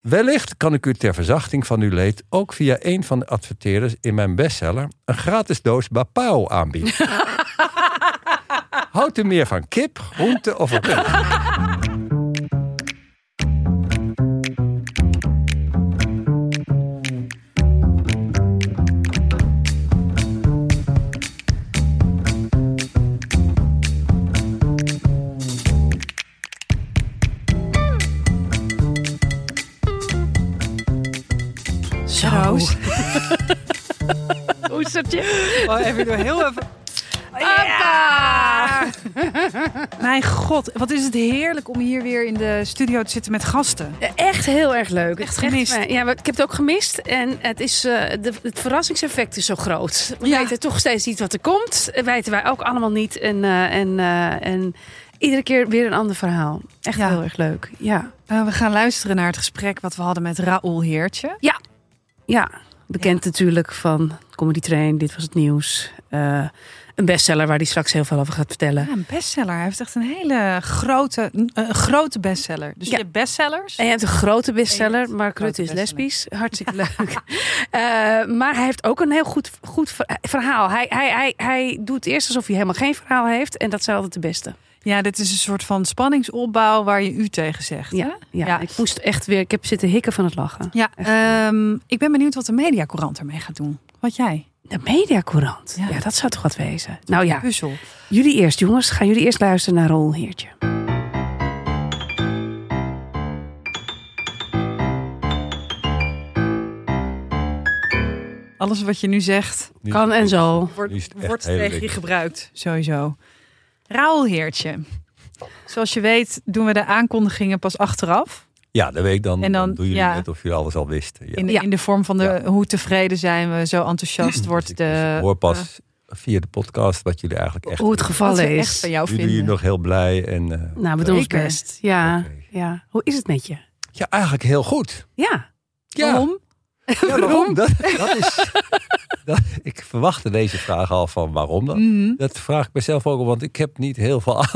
Wellicht kan ik u ter verzachting van uw leed ook via een van de adverteerders in mijn bestseller een gratis doos Bapao aanbieden. Houdt u meer van kip, groente of rund? Oh, even door heel even. Mijn god, wat is het heerlijk om hier weer in de studio te zitten met gasten. Echt heel erg leuk. Echt gemist. Echt, ja, ik heb het ook gemist. En het, is, eh, de, het verrassingseffect is zo groot. We Ja. weten toch steeds niet wat er komt. Dat weten wij ook allemaal niet. En, eh, en, eh, en iedere keer weer een ander verhaal. Echt Ja. heel erg leuk. Ja. Eh, we gaan luisteren naar het gesprek wat we hadden met Raoul Heertje. ja, bekend natuurlijk van Comedy Train. Dit was het nieuws. Eh, een bestseller waar hij straks heel veel over gaat vertellen. Ja, een bestseller. Hij heeft echt een hele grote, een, grote bestseller. Dus Ja. je hebt bestsellers. En je hebt een grote bestseller. Mark Rutte is lesbisch. Hartstikke leuk. Eh, maar hij heeft ook een heel goed, goed ver- verhaal. Hij, hij, hij, hij doet eerst alsof hij helemaal geen verhaal heeft. En dat is altijd de beste. Ja, dit is een soort van spanningsopbouw waar je u tegen zegt. Ja, hè? ja, Ja. ik moest echt weer... Ik heb zitten hikken van het lachen. Ja, ehm, ik ben benieuwd wat de Mediacourant ermee gaat doen. Wat jij? De Mediacourant. Ja. Ja. dat zou toch wat wezen. Nou ja, Puzzel. jullie eerst jongens. Gaan jullie eerst luisteren naar Rol Heertje. Alles wat je nu zegt, Nu- Kan en zo. wordt, wordt heel tegen je gebruikt. Sowieso. Raoul Heertje. Zoals je weet doen we de aankondigingen pas achteraf. Ja, de week dan, En dan- dan doen jullie ja. net of jullie alles al wisten. Ja. In, de, Ja. in de vorm van de Ja. hoe tevreden zijn we, zo enthousiast Dus wordt ik- de... dus hoor pas via de podcast wat jullie eigenlijk echt Hoe het we gevallen echt is. van jou Nu doe je vinden. nog heel blij. En, eh, Nou, we doen ons best. Ja, ja. Hoe is het met je? ja, eigenlijk heel goed. Ja. Ja, Waarom? Ja, waarom? Dat, dat is, ik verwachtte deze vraag al van waarom dan. Mhm. Dat vraag ik mezelf ook, want ik heb niet heel veel.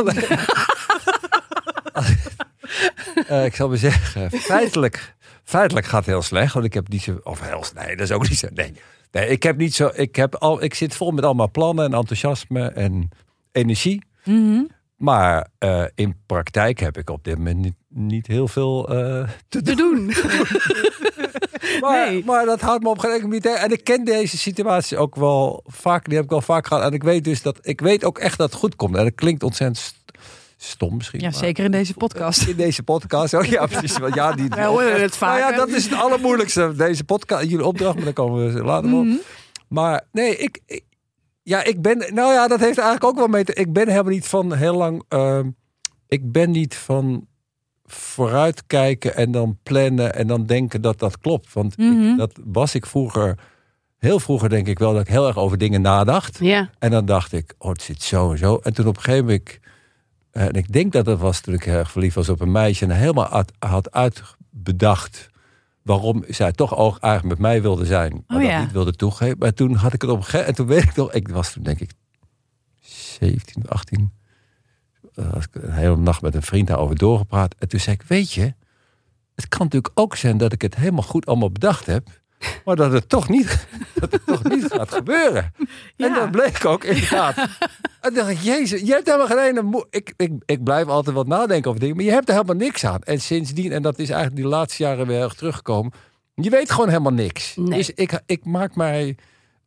Eh, ik zal maar zeggen, feitelijk, feitelijk gaat het heel slecht. Want ik heb niet zo. Of heel Nee, dat is ook niet zo. Nee, nee ik heb niet zo. Ik, heb al, ik zit vol met allemaal plannen en enthousiasme en energie. Mhm. Maar eh, in praktijk heb ik op dit moment niet, niet heel veel eh, te doen. Te doen. Maar, Nee. maar dat houdt me op geen. En ik ken deze situatie ook wel vaak. Die heb ik al vaak gehad. En ik weet dus dat ik weet ook echt dat het goed komt. En dat klinkt ontzettend st- stom misschien. Ja, maar- zeker in deze podcast. In deze podcast. Oh ja, precies. Want ja, die, Wij horen het vaak. Nou ja, dat is het allermoeilijkste. Deze podcast, jullie opdracht, maar daar komen we later op. Mhm. Maar nee, ik, ik- ja, ik ben, nou ja, dat heeft eigenlijk ook wel mee te. Ik ben helemaal niet van heel lang. ehm, ik ben niet van vooruitkijken en dan plannen en dan denken dat dat klopt. Want ik- Mhm. dat was ik vroeger. Heel vroeger denk ik wel dat ik heel erg over dingen nadacht. Ja. En dan dacht ik, oh, het zit zo en zo. En toen op een gegeven moment, eh, en ik denk dat dat was toen ik heel erg verliefd was op een meisje. En helemaal had, had uitbedacht waarom zij toch ook eigenlijk met mij wilde zijn. Maar Oh dat ja. niet wilde toegeven. Maar toen had ik het op een gegeven En toen weet ik nog, ik was toen denk ik 17, 18. eh, had ik een hele nacht met een vriend daarover doorgepraat. En toen zei ik, weet je, het kan natuurlijk ook zijn dat ik het helemaal goed allemaal bedacht heb. Maar dat het toch niet, dat het toch niet gaat gebeuren. En dat bleek ook inderdaad. en dacht ik, jezus, je hebt helemaal geen ene ik, ik, ik blijf altijd wat nadenken over dingen, maar je hebt er helemaal niks aan. En sindsdien, en dat is eigenlijk die laatste jaren weer erg teruggekomen, je weet gewoon helemaal niks. Nee. Dus ik, ik maak mij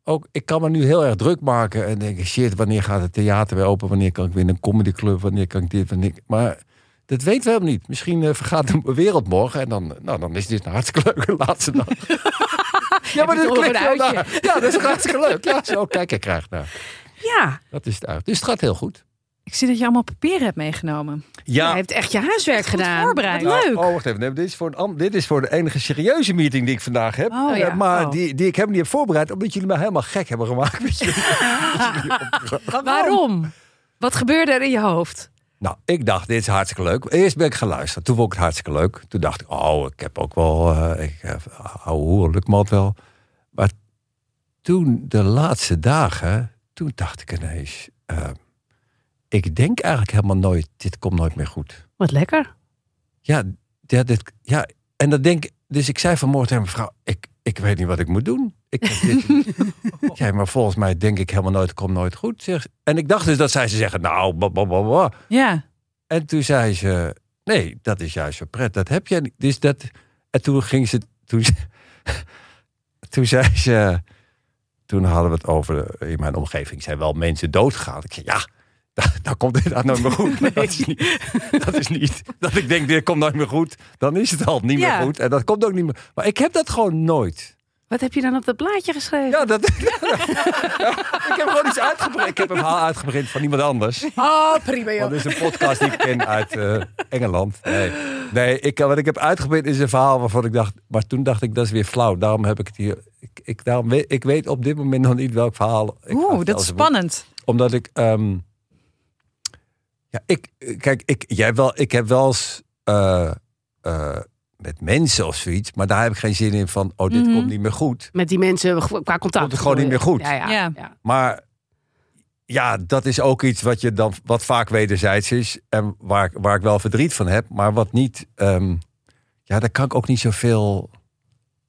ook, ik kan me nu heel erg druk maken en denken, shit, wanneer gaat het theater weer open? Wanneer kan ik weer in een comedyclub? Wanneer kan ik dit? Wanneer, maar dat weten we helemaal niet. Misschien eh, vergaat de wereld morgen en dan, nou, dan is dit een hartstikke leuke laatste dag. ja, maar dat klinkt een wel uitje? naar. Ja, dat is hartstikke leuk. Ja, zo kijk ik graag naar. Ja. Dat is het uit. Dus het gaat heel goed. Ik zie dat je allemaal papieren hebt meegenomen. Je hebt echt je huiswerk Goed gedaan. voorbereid. Leuk. Oh, wacht even. Nee, dit, is voor een, dit is voor de enige serieuze meeting die ik vandaag heb. Oh, Eh, ja. Maar Oh. die, die ik helemaal niet heb voorbereid. Omdat jullie mij helemaal gek hebben gemaakt. Waarom? Wat gebeurde er in je hoofd? Nou, ik dacht, dit is hartstikke leuk. Eerst ben ik gaan luisteren. Toen vond ik het hartstikke leuk. Toen dacht ik, oh, ik heb ook wel... eh ik, uh, ouwe hoer, lukt me wel. Maar toen, de laatste dagen... Toen dacht ik ineens... eh, ik denk eigenlijk helemaal nooit... Dit komt nooit meer goed. Wat lekker. Ja, ja, dit, ja, en dat denk ik. dus ik zei vanmorgen tegen mevrouw, ik, ik weet niet wat ik moet doen. Ik dit... ja, maar volgens mij denk ik helemaal nooit, komt nooit goed. Zeg. En ik dacht dus dat zij ze zeggen, nou, ba. Ja. En toen zei ze, nee, dat is juist zo pret. Dat heb jij niet. Dus dat, en toen ging ze, toen, toen zei ze, toen hadden we het over, in mijn omgeving zijn wel mensen doodgegaan. Ik zei, ja, dan, komt dit daar nooit meer goed. Maar Dat, is niet, dat is niet, dat ik denk, dit komt nooit meer goed. Dan is het al niet Ja. meer goed. En dat komt ook niet meer. Maar ik heb dat gewoon nooit. Wat heb je dan op dat blaadje geschreven? Ja, dat, ik heb gewoon iets uitgeprint. Ik heb een verhaal uitgeprint van iemand anders. Oh, prima Want dit is een podcast die ik ken uit eh, Engeland. Nee, nee ik, wat ik heb uitgeprint is een verhaal waarvan ik dacht... Maar toen dacht ik, dat is weer flauw. Daarom heb ik het hier... Ik, ik, daarom weet, ik weet op dit moment nog niet welk verhaal... Oeh, dat is moet. spannend. Omdat ik... ehm, ja, ik... Kijk, ik, jij wel, ik heb wel eens... eh, eh, met mensen of zoiets. Maar daar heb ik geen zin in van... Oh, dit Mhm. komt niet meer goed. Met die mensen qua contact. Komt het gewoon niet meer goed. Ja, ja. Ja. ja. Maar ja, dat is ook iets wat je dan wat vaak wederzijds is en waar, ik- waar ik wel verdriet van heb, maar wat niet. ehm, ja, daar kan ik ook niet zoveel.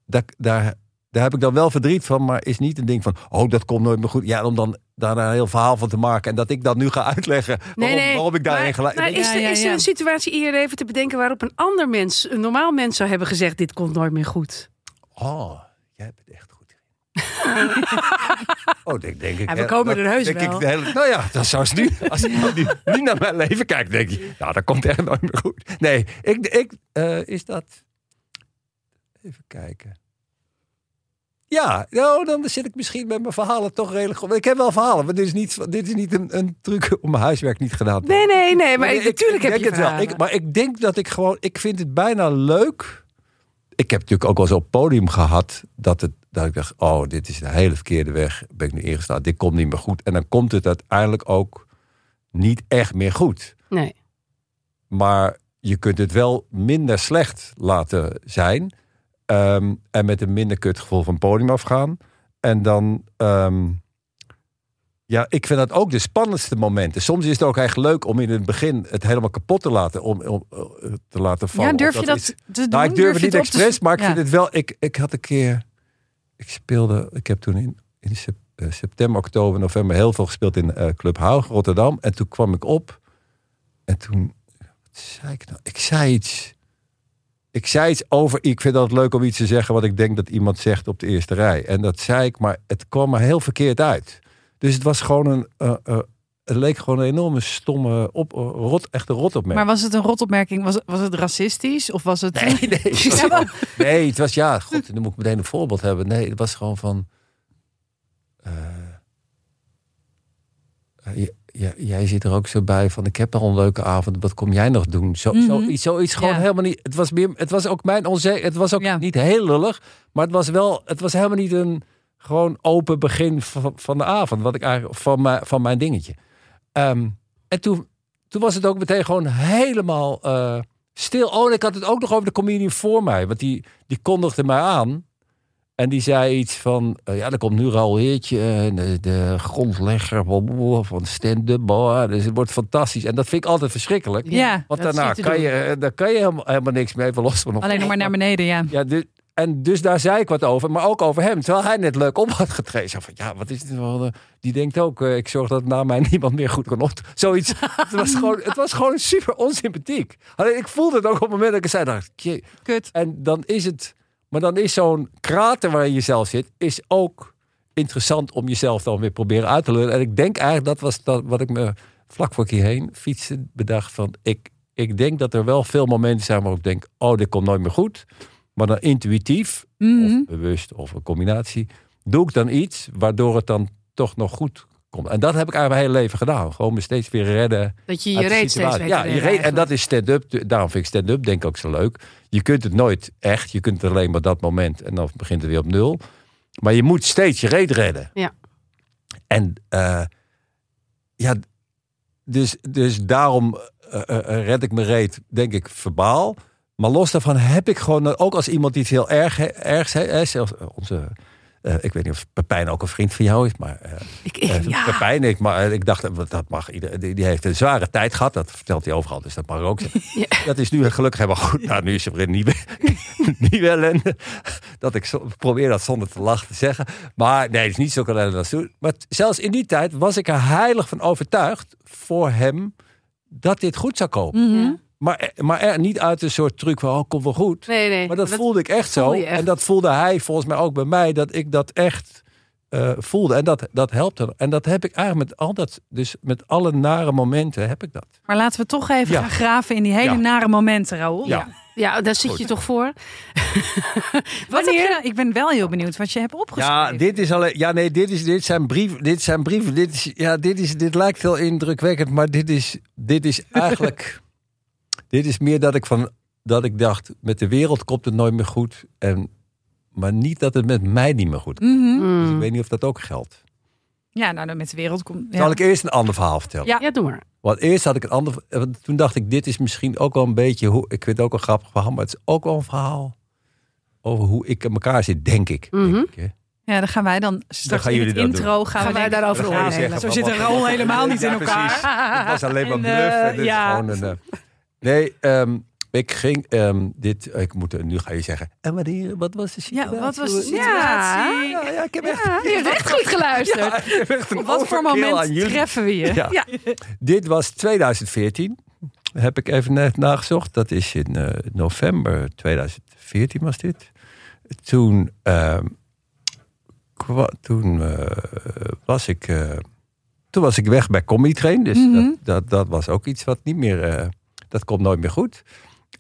Daar, daar, daar heb ik dan wel verdriet van, maar is niet een ding van. Oh, dat komt nooit meer goed. Ja, om dan daar een heel verhaal van te maken en dat ik dat nu ga uitleggen waarom, waarom ik daarin gelijk. maar is, er, is er een situatie in je leven te bedenken waarop een ander mens, een normaal mens zou hebben gezegd: dit komt nooit meer goed? Oh, jij bent echt goed. oh, denk, denk ik. Ja, we komen er heus denk ik de hele- nou ja, dat zou nu. Als ik niet, niet naar mijn leven kijk, denk je, nou, dat komt echt nooit meer goed. Nee, ik, ik eh, is dat. Even kijken. Ja, nou, dan zit ik misschien met mijn verhalen toch redelijk goed. Ik heb wel verhalen, maar dit is niet, dit is niet een, een truc om mijn huiswerk niet gedaan te Nee, nee, nee, maar Nee, natuurlijk heb je het wel. Ik, maar ik denk dat ik gewoon, ik vind het bijna leuk. Ik heb natuurlijk ook wel eens op het podium gehad dat, het, dat ik dacht, oh, dit is een hele verkeerde weg. Ben ik nu ingestaan, dit komt niet meer goed. En dan komt het uiteindelijk ook niet echt meer goed. Nee. Maar je kunt het wel minder slecht laten zijn. Ehm, en met een minder kut gevoel van het podium afgaan. En dan... ehm, ja, ik vind dat ook de spannendste momenten. Soms is het ook echt leuk om in het begin het helemaal kapot te laten, om, om eh, te laten vallen. Ja, durf je dat is- te doen? nou, ik durf het je niet te- expres, maar ik Ja. vind het wel. Ik, ik had een keer. Ik speelde. Ik heb toen in, in eh, september, oktober, november heel veel gespeeld in eh, Club Haug, Rotterdam. En toen kwam ik op. En toen. Wat zei ik nou? Ik zei iets. Ik zei iets over. Ik vind het leuk om iets te zeggen wat ik denk dat iemand zegt op de eerste rij. En dat zei ik, maar het kwam er heel verkeerd uit. Dus het was gewoon een. eh, eh, het leek gewoon een enorme stomme op, rot, echte rotopmerking. Maar was het een rotopmerking? Was, was het racistisch? Of was het... Nee, nee. Het was Ja, maar- nee, het was ja, god, dan moet ik meteen een voorbeeld hebben. Nee, het was gewoon van. eh, eh, ja, jij zit er ook zo bij van. Ik heb al een leuke avond. Wat kom jij nog doen? Zo, Mhm. zoiets, zoiets gewoon Ja. helemaal niet. Het was meer. Het was ook mijn onzeker. Het was ook Ja. niet heel lullig, maar het was wel. Het was helemaal niet een gewoon open begin van, van de avond. Wat ik eigenlijk van mijn, van mijn dingetje. Ehm, en toen, toen was het ook meteen gewoon helemaal eh, stil. Oh, en ik had het ook nog over de comedian voor mij. Want die, die kondigde mij aan. En die zei iets van... eh, ja, er komt nu Raoul Heertje. eh, De, de grondlegger van stand-up. Dus het wordt fantastisch. En dat vind ik altijd verschrikkelijk. Ja, Want daarna kan doen. je, eh, daar kan je helemaal, helemaal niks mee. Los van nog. Alleen nog maar naar beneden, ja. Ja, dus, en dus daar zei ik wat over, maar ook over hem. Terwijl hij net leuk op had getreden. Van, ja, wat is dit wel? Die denkt ook, ik zorg dat na mij niemand meer goed kan op. Zoiets. het, was gewoon, het was gewoon super onsympathiek. Alleen ik voelde het ook op het moment dat ik het zei. Dacht. Kut. en dan is het, maar dan is zo'n krater waarin je zelf zit, is ook interessant om jezelf dan weer proberen uit te leren. En ik denk eigenlijk, dat was dat, wat ik me vlak voor ik hierheen fietste, bedacht van, ik, ik denk dat er wel veel momenten zijn waarop ik denk, oh, dit komt nooit meer goed. Maar dan intuïtief, Mhm. of bewust, of een combinatie, doe ik dan iets waardoor het dan toch nog goed komt. En dat heb ik eigenlijk mijn hele leven gedaan. Gewoon me steeds weer redden. Dat je je reet steeds Ja, je reed, en dat is stand-up. Daarom vind ik stand-up denk ik ook zo leuk. Je kunt het nooit echt. Je kunt het alleen maar dat moment. En dan begint het weer op nul. Maar je moet steeds je reet redden. Ja. En eh, ja, dus, dus daarom eh, eh, red ik mijn reet, denk ik, verbaal. Maar los daarvan heb ik gewoon, ook als iemand iets heel erg, ergs heeft, zelfs onze, eh, ik weet niet of Pepijn ook een vriend van jou is, maar eh, Ik, ik, eh, ja. Pepijn, ik, maar ik dacht, dat mag ieder, die, die heeft een zware tijd gehad, dat vertelt hij overal, dus dat mag ook. Ja. Dat is nu gelukkig helemaal goed. Nou, nu is er weer een nieuwe, nieuwe ellende. Dat ik zo, probeer dat zonder te lachen te zeggen. Maar nee, het is niet zo ellende als toen. Maar t- zelfs in die tijd was ik er heilig van overtuigd voor hem dat dit goed zou komen. Ja. Maar, maar er, niet uit een soort truc van, oh, komt wel goed. Nee, nee. Maar dat voelde ik echt zo. voel je echt. En dat voelde hij volgens mij ook bij mij, dat ik dat echt eh, voelde. En dat, dat helpte. En dat heb ik eigenlijk met al dat, dus met alle nare momenten heb ik dat. Maar laten we toch even Ja. gaan graven in die hele Ja. nare momenten, Raoul. Ja. Ja, daar zit Goed. je toch voor? Wat heb je, nou- ik ben wel heel benieuwd wat je hebt opgeschreven. Ja, dit is alleen. Ja, nee, dit, is, dit zijn brieven. Dit zijn brieven. Dit, is, ja, dit, is, dit lijkt heel indrukwekkend, maar dit is, dit is eigenlijk. dit is meer dat ik van. Dat ik dacht, met de wereld komt het nooit meer goed. En, maar niet dat het met mij niet meer goed komt. Mhm. Dus ik weet niet of dat ook geldt. Ja, nou dan met de wereld komt. Ja. Zal ik eerst een ander verhaal vertellen? Ja. Ja, doe maar. Want eerst had ik een ander. want Toen dacht ik, dit is misschien ook wel een beetje. Hoe, ik vind het ook een grappig verhaal, maar het is ook wel een verhaal. Over hoe ik in elkaar zit, denk ik. Mhm. denk ik hè. Ja, dan gaan wij dan straks gaan in het intro gaan, Gaan we wij daarover Zeggen Zo zit een rol helemaal niet in Ja, elkaar. precies. Het was alleen maar En, bluff. en dit is gewoon een, eh, nee, ehm, ik ging ehm, dit. Ik moet, nu ga je zeggen. En wanneer, wat was de situatie? Ja, wat was de situatie? Ja, ja, ik heb echt. Ja, je hebt echt goed geluisterd. Ja, ik heb echt een Op wat voor moment treffen we je? Ja. Dit was 2014. Heb ik even net nagezocht. Dat is in eh, november 2014 was dit. Toen, ehm, toen eh, was ik. eh, toen was ik weg bij Comedy Train. Dus Mhm. dat, dat, dat was ook iets wat niet meer. Dat komt nooit meer goed.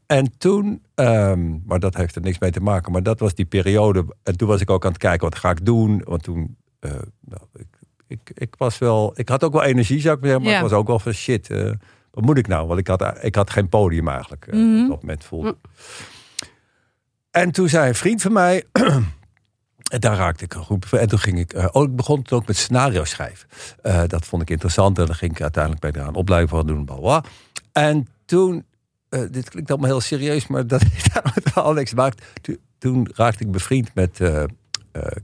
En toen, ehm, maar dat heeft er niks mee te maken. Maar dat was die periode. En toen was ik ook aan het kijken, wat ga ik doen? Want toen, eh, nou, ik, ik, ik was wel, ik had ook wel energie, zou ik maar zeggen. Maar Ja. ik was ook wel van shit, eh, wat moet ik nou? Want ik had, ik had geen podium eigenlijk. eh, Mhm. Op dat moment voelde. En toen zei een vriend van mij, en daar raakte ik een goed En toen ging ik, eh, oh, ik begon toen ook met scenario schrijven. Dat vond ik interessant en dan ging ik uiteindelijk bij daar een opleiding van doen. Bla, bla. En toen, eh, dit klinkt allemaal heel serieus, maar dat heeft daar wel niks gemaakt. Toen, toen raakte ik bevriend met eh eh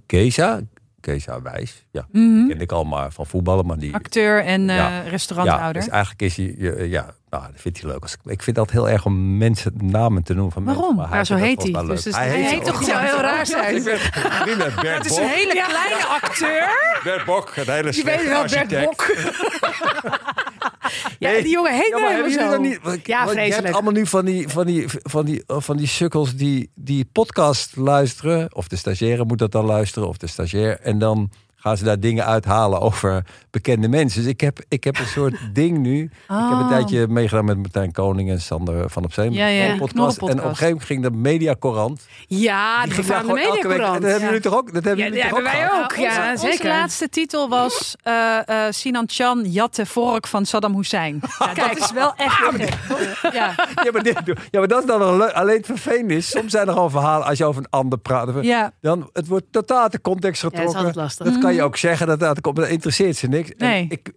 Keza. Keza Wijs. Ja, kende ik al maar van voetballen, maar die... Acteur en eh, Ja. restauranthouder. dus eigenlijk is hij, ja, nou, dat vindt hij leuk. Ik- vind dat heel erg om mensen namen te noemen van Waarom? maar hij Ja, zo heet hij. Dus dus hij Hij heet toch zo. heel raar Ik zijn. ben bevriend met Bert Het is een hele kleine acteur. Bert Bok, een hele Je weet wel, Bert. Bok. ja, die jongen heet Ja, maar zo. dat niet? Ja, Want Je hebt vreselijk. allemaal nu van die, van die, van die, van die sukkels die, die podcast luisteren. Of de stagiaire moet dat dan luisteren, of de stagiair. En dan gaan ze daar dingen uithalen over bekende mensen. Dus ik heb, ik heb een soort ding nu. Ik heb een Oh. tijdje meegedaan met Martijn Koning en Sander van op Zee. Ja, ja, Een podcast. En op een gegeven moment ging de Mediacorant. Ja, Die ging daar. En mediacorant. dat hebben Ja. jullie toch ook? Dat hebben Ja, jullie ja, toch ook wij ook. onze, Ja, onze zeker. laatste titel was eh, eh, Sinan Chan jat de vork van Saddam Hussein. Ja, dat is wel echt gek. Ja, Ja, maar, dit, ja, maar dat is dan wel leuk. Alleen het vervelende is, soms zijn er gewoon verhalen als je over een ander praat. ja. Dan, het wordt totaal uit de context Ja, dat is getrokken. altijd lastig. dat kan je ook zeggen, dat, dat, dat interesseert ze niks. En Nee. ik,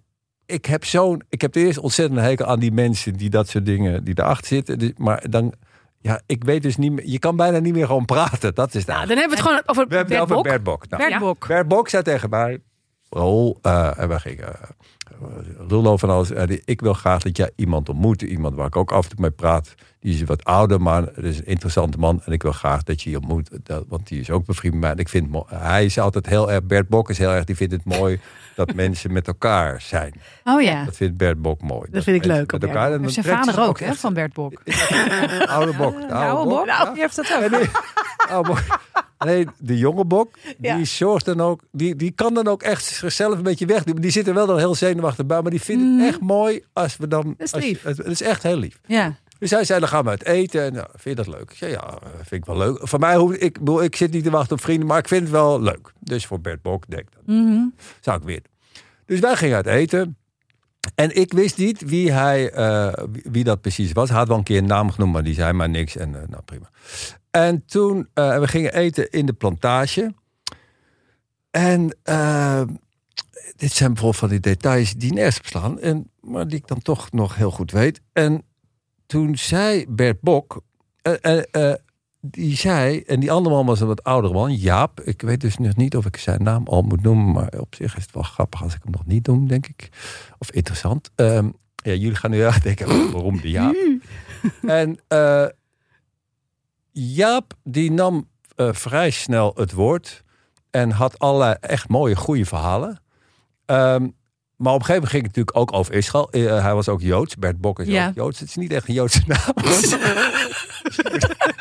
ik heb zo'n, ik heb eerst ontzettend hekel aan die mensen die dat soort dingen, die erachter zitten. Dus- Maar dan, ja, ik weet dus niet meer, je kan bijna niet meer gewoon praten. Dat is Nou, dan hebben we het gewoon over We Bert Bok. Bert Bok. Nou, Bert Ja. Bok. Bert Bok zei tegen mij, Raoul, eh, en wij gingen uh, Rullo van alles. eh, die- ik wil graag dat jij iemand ontmoet. Iemand waar ik ook af en toe mee praat. Die is wat ouder, maar het is een interessante man. En ik wil graag dat je die ontmoet. Dat, want die is ook bevriend met mij. En ik vind, hij is altijd heel erg, Bert Bok is heel erg, die vindt het mooi dat mensen met elkaar zijn. Oh ja. Dat vindt Bert Bok mooi. Dat vind ik leuk Met elkaar. Bok. En Heeft zijn vader ook, hè, van Bert Bok. De oude Bok. De De oude Bok, ja. die heeft dat ook. En die- oude bok. Nee, de jonge bok, Ja. die zorgt dan ook, die, die kan dan ook echt zichzelf een beetje wegdoen. Die zit er wel dan heel zenuwachtig bij, maar die vindt het echt mooi als we dan. is als je- lief. het, het is echt heel lief. Ja. Dus hij zei, dan gaan we uit eten. En nou, vind je dat leuk? Ik zei, ja, eh, vind ik wel leuk. Voor mij hoef ik, ik, ik zit niet te wachten op vrienden, maar ik vind het wel leuk. Dus voor Bert Bok, denk ik, dat Mhm. zou ik weer. Dus wij gingen uit eten. En ik wist niet wie, hij, eh, wie, dat precies was. Hij had wel een keer een naam genoemd, maar die zei maar niks. En eh, nou, prima. En toen, eh, we gingen eten in de plantage. En dit zijn bijvoorbeeld van die details die nergens op slaan. En, maar die ik dan toch nog heel goed weet. En toen zei Bert Bok... die zei, en die andere man was een wat oudere man, Jaap. Ik weet dus nog niet of ik zijn naam al moet noemen, maar op zich is het wel grappig als ik hem nog niet noem, denk ik. Of interessant. Ehm, ja, jullie gaan nu echt denken, waarom de Jaap? en eh, Jaap, die nam eh, vrij snel het woord. En had allerlei echt mooie, goede verhalen. Ehm, maar op een gegeven moment ging het natuurlijk ook over Israël. Eh, hij was ook Joods. Bert Bok is Ja. ook Joods. Het is niet echt een Joodse naam.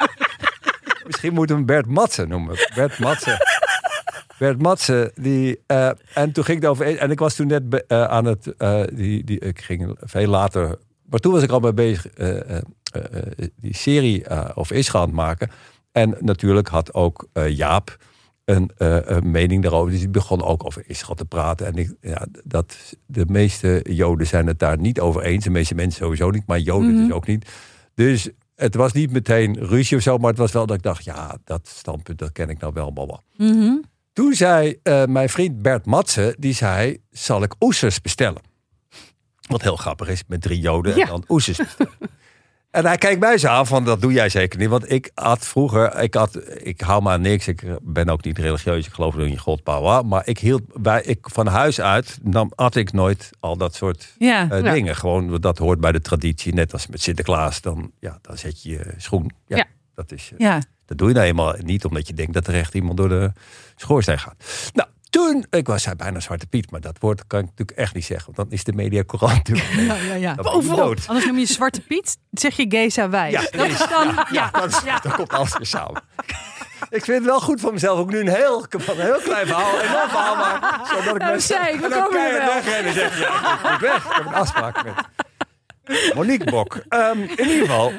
Misschien moeten we hem Bert Matsen noemen. Bert Matsen. Bert Matsen, die, eh, en toen ging het over. En ik was toen net be- eh, aan het. eh, die, die, ik ging veel later. Maar toen was ik al mee bezig. die serie eh, over Israël aan het maken. En natuurlijk had ook Jaap een, een mening daarover. Dus die begon ook over Israël te praten. En ik, ja, dat, de meeste Joden zijn het daar niet over eens. De meeste mensen sowieso niet, maar Joden Mhm. dus ook niet. Dus het was niet meteen ruzie of zo, maar het was wel dat ik dacht, ja, dat standpunt, dat ken ik nou wel, wel. Mhm. Toen zei eh, mijn vriend Bert Matsen, die zei, zal ik oesters bestellen? Wat heel grappig is, met drie joden Ja. en dan oesters bestellen. en hij kijkt mij zo aan van, dat doe jij zeker niet. Want ik had vroeger, ik, had, ik hou maar aan niks. Ik ben ook niet religieus, ik geloof in je God. Maar ik hield bij, ik, van huis uit, dan had ik nooit al dat soort Ja. eh, dingen. Gewoon, dat hoort bij de traditie. Net als met Sinterklaas, dan, ja, dan zet je je schoen. Ja, Ja. Dat, is, eh, ja. dat doe je nou eenmaal niet omdat je denkt dat er echt iemand door de schoorsteen gaat. Nou, toen, ik was hij bijna Zwarte Piet, maar dat woord kan ik natuurlijk echt niet zeggen. Want dan is de media courant natuurlijk Ja, ja, ja. dan je. Anders noem je Zwarte Piet, zeg je Geza Wijs. Ja, dat is dan... Ja, Dat, is- dat komt alles weer samen. Ik vind het wel goed voor mezelf. Ook nu een heel, van een heel klein verhaal, een enorm verhaal maken. Zodat ik mensen zei ik, en dan keihard wel. wegrennen en zeg ja, ik weg. Ik heb een afspraak met Monique Bok. Ehm, in ieder geval.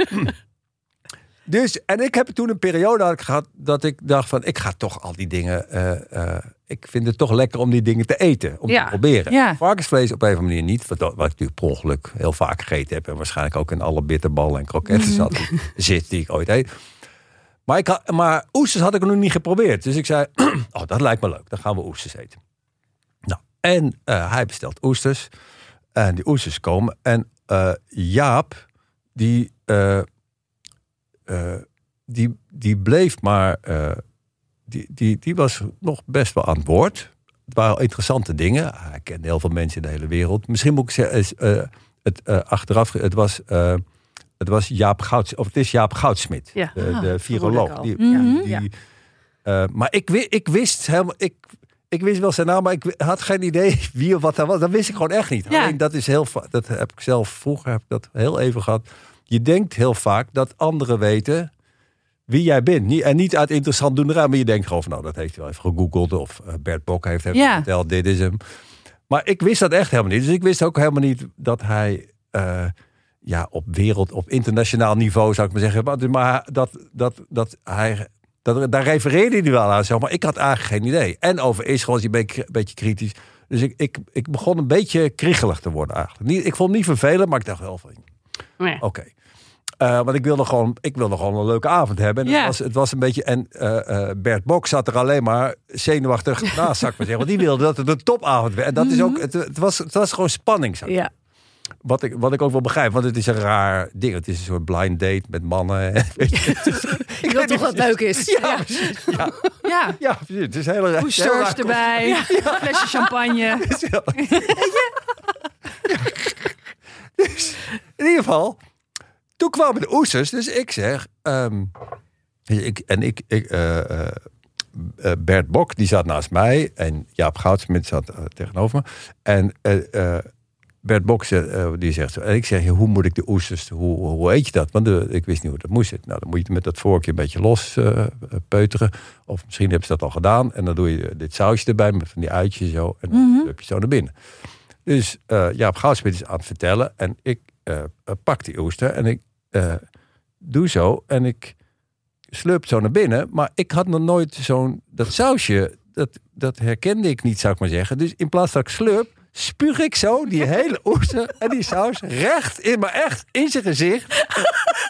Dus, en ik heb toen een periode had ik gehad dat ik dacht van, ik ga toch al die dingen, eh, eh, ik vind het toch lekker om die dingen te eten, om Ja. te proberen. Ja. Varkensvlees op een of andere manier niet, wat, wat ik natuurlijk per ongeluk heel vaak gegeten heb en waarschijnlijk ook in alle bitterballen en kroketten zat, die- zit die ik ooit eet. Maar, ik had, maar oesters had ik nog niet geprobeerd. Dus ik zei, oh, dat lijkt me leuk. Dan gaan we oesters eten. Nou, en eh, hij bestelt oesters. En die oesters komen. En Jaap, die, eh, die, die bleef maar... eh, die, die, die was nog best wel aan het woord. Het waren interessante dingen. Hij kende heel veel mensen in de hele wereld. Misschien moet ik zeggen, eh, het achteraf... Het was... het was Jaap Gouds, of het is Jaap Goudsmit, Ja. de, Ah, de viroloog. Die, Mhm. die, maar ik, ik wist helemaal, ik, ik wist wel zijn naam, maar ik had geen idee wie of wat hij was. Dat wist ik gewoon echt niet. Ja. Alleen dat is heel, dat heb ik zelf vroeger heb ik dat heel even gehad. Je denkt heel vaak dat anderen weten wie jij bent. En niet uit interessant doen eraan, maar je denkt gewoon van, nou, dat heeft hij wel even gegoogeld of eh, Bert Bok heeft hem Ja. verteld, dit is hem. Maar ik wist dat echt helemaal niet. Dus ik wist ook helemaal niet dat hij eh, ja, op wereld, op internationaal niveau zou ik maar zeggen. Maar, maar dat, dat, dat hij. Dat, daar refereerde hij wel aan, zeg maar. Ik had eigenlijk geen idee. En over Israël is hij een beetje, een beetje kritisch. Dus ik, ik, ik begon een beetje kriegelig te worden eigenlijk. Niet, ik vond het niet vervelend, maar ik dacht wel van... Nee. Oké. Eh, want ik wilde, gewoon, ik wilde gewoon een leuke avond hebben. En Ja. het, was, het was een beetje. En eh, eh, Bert Bok zat er alleen maar zenuwachtig naast, zou ik maar zeggen. Want die wilde dat het een topavond werd. En dat is ook. Het, het, was, het was gewoon spanning. Zou Ja. wat ik, wat ik ook wel begrijp, want het is een raar ding. Het is een soort blind date met mannen. Weet je, Ik wil toch dat het leuk is. ja, precies. Ja, Ja. ja, precies. Het is heel raar. heel Oesters raar erbij, flesje champagne. concept. Dus, in ieder geval, toen kwamen de oesters. Dus ik zeg, ehm, ik, en ik, ik eh, Bert Bok, die zat naast mij. En Jaap Goudsmit zat tegenover me. En Bert Bok die zegt zo. En ik zeg, hoe moet ik de oesters, hoe, hoe eet je dat? Want de, ik wist niet hoe dat moest. Nou, dan moet je het met dat vorkje een beetje los peuteren. Of misschien hebben ze dat al gedaan. En dan doe je dit sausje erbij met van die uitjes zo. En dan heb je zo naar binnen. Dus Jaap Goudsmit is aan het vertellen. En ik eh, pak die oester en ik eh, doe zo. En ik slurp zo naar binnen. Maar ik had nog nooit zo'n... Dat sausje, dat, dat herkende ik niet, zou ik maar zeggen. Dus in plaats van dat ik slurp, spuug ik zo die hele oester en die saus recht in, maar echt in zijn gezicht.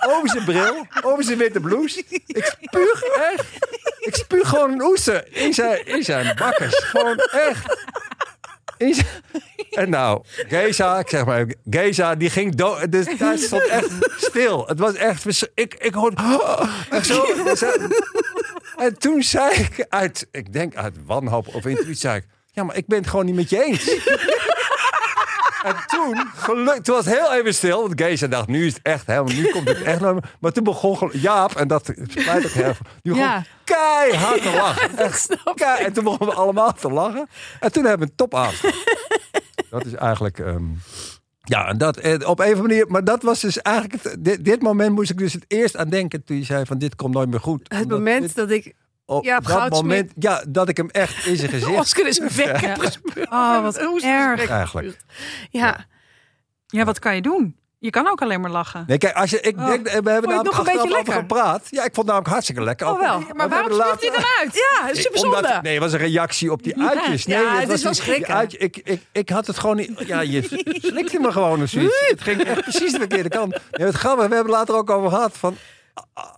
Over zijn bril, over zijn witte blouse. Ik spuug echt. Ik spuug gewoon een oester in zijn, in zijn bakkers. Gewoon echt. En nou, Geza, ik zeg maar, Geza, die ging dood. Dus daar stond echt stil. Het was echt, ik, ik hoorde, zo. En toen zei ik uit, ik denk uit wanhoop of intuïtie, zei ik, ja, maar ik ben het gewoon niet met je eens. En toen, geluk, toen was het heel even stil. Want Geesje dacht, nu is het echt helemaal, nu komt het echt naar me. Maar toen begon Jaap, en dat spijt ik heel veel, die begon Ja. keihard te lachen. Echt, kei- en toen begonnen we allemaal te lachen. En toen hebben we een topavond. dat is eigenlijk... ehm, ja, en dat eh, op een of andere manier. Maar dat was dus eigenlijk. Het, dit, dit moment moest ik dus het eerst aan denken. Toen je zei: van dit komt nooit meer goed. Het moment dit- dat ik op Jaap dat Goudsmit- moment. Ja, dat ik hem echt in zijn gezicht. Oscar in zijn bek Ja. Oh, wat Hoe is het erg. Eigenlijk. Ja, Ja, wat kan je doen? Je kan ook alleen maar lachen. Nee, kijk, als je, ik Oh. denk, we hebben het namelijk nog een over lekker? gepraat. Ja, ik vond het namelijk hartstikke lekker. Oh, Ook- wel. we Maar waarom spuugt hij dan uit? ja super Omdat- zonde. nee, het was een reactie op die uitjes. Nee, Ja, het was is wel niet- schrikken. uitje- ik, ik, ik had het gewoon niet. Ja, je slikte me gewoon of zoiets. Het ging echt precies de verkeerde kant. Nee, het grappige, we hebben het later ook over gehad. Van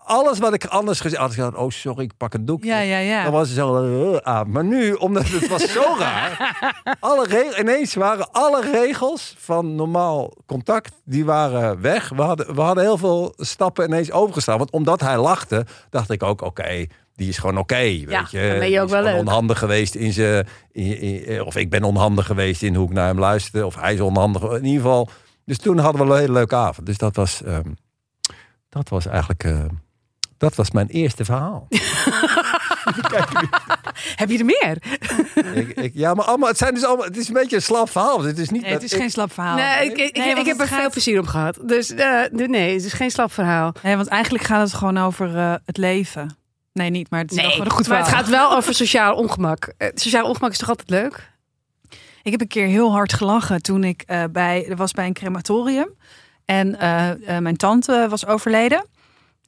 alles wat ik anders gezegd had, oh sorry, ik pak een doekje. Ja, ja, ja. Dan was het zo, uh, ah. Maar nu, omdat het was zo raar. Alle regels, ineens waren alle regels van normaal contact, die waren weg. We hadden, we hadden heel veel stappen ineens overgestaan. Want omdat hij lachte, dacht ik ook, oké, die is gewoon oké. weet Ja, je. dan ben je ook wel leuk. onhandig geweest in zijn... in- Of ik ben onhandig geweest in hoe ik naar hem luisterde. Of hij is onhandig. In ieder geval. Dus toen hadden we een hele leuke avond. Dus dat was, ehm, dat was eigenlijk... eh, dat was mijn eerste verhaal. Heb je er meer? ik, ik, ja, maar allemaal, het, zijn dus allemaal, het is een beetje een slap verhaal. Het is niet Nee, het is ik- geen slap verhaal. Nee, ik, ik, Nee, ik, want heb er veel plezier om gehad. Dus eh, nee, het is geen slap verhaal. Nee, want eigenlijk gaat het gewoon over eh, het leven. Nee, niet, maar het is wel Nee, een goed maar het verhaal. gaat wel over sociaal ongemak. Eh, sociaal ongemak is toch altijd leuk? Ik heb een keer heel hard gelachen toen ik eh, bij, er was bij een crematorium. En eh, eh, mijn tante was overleden.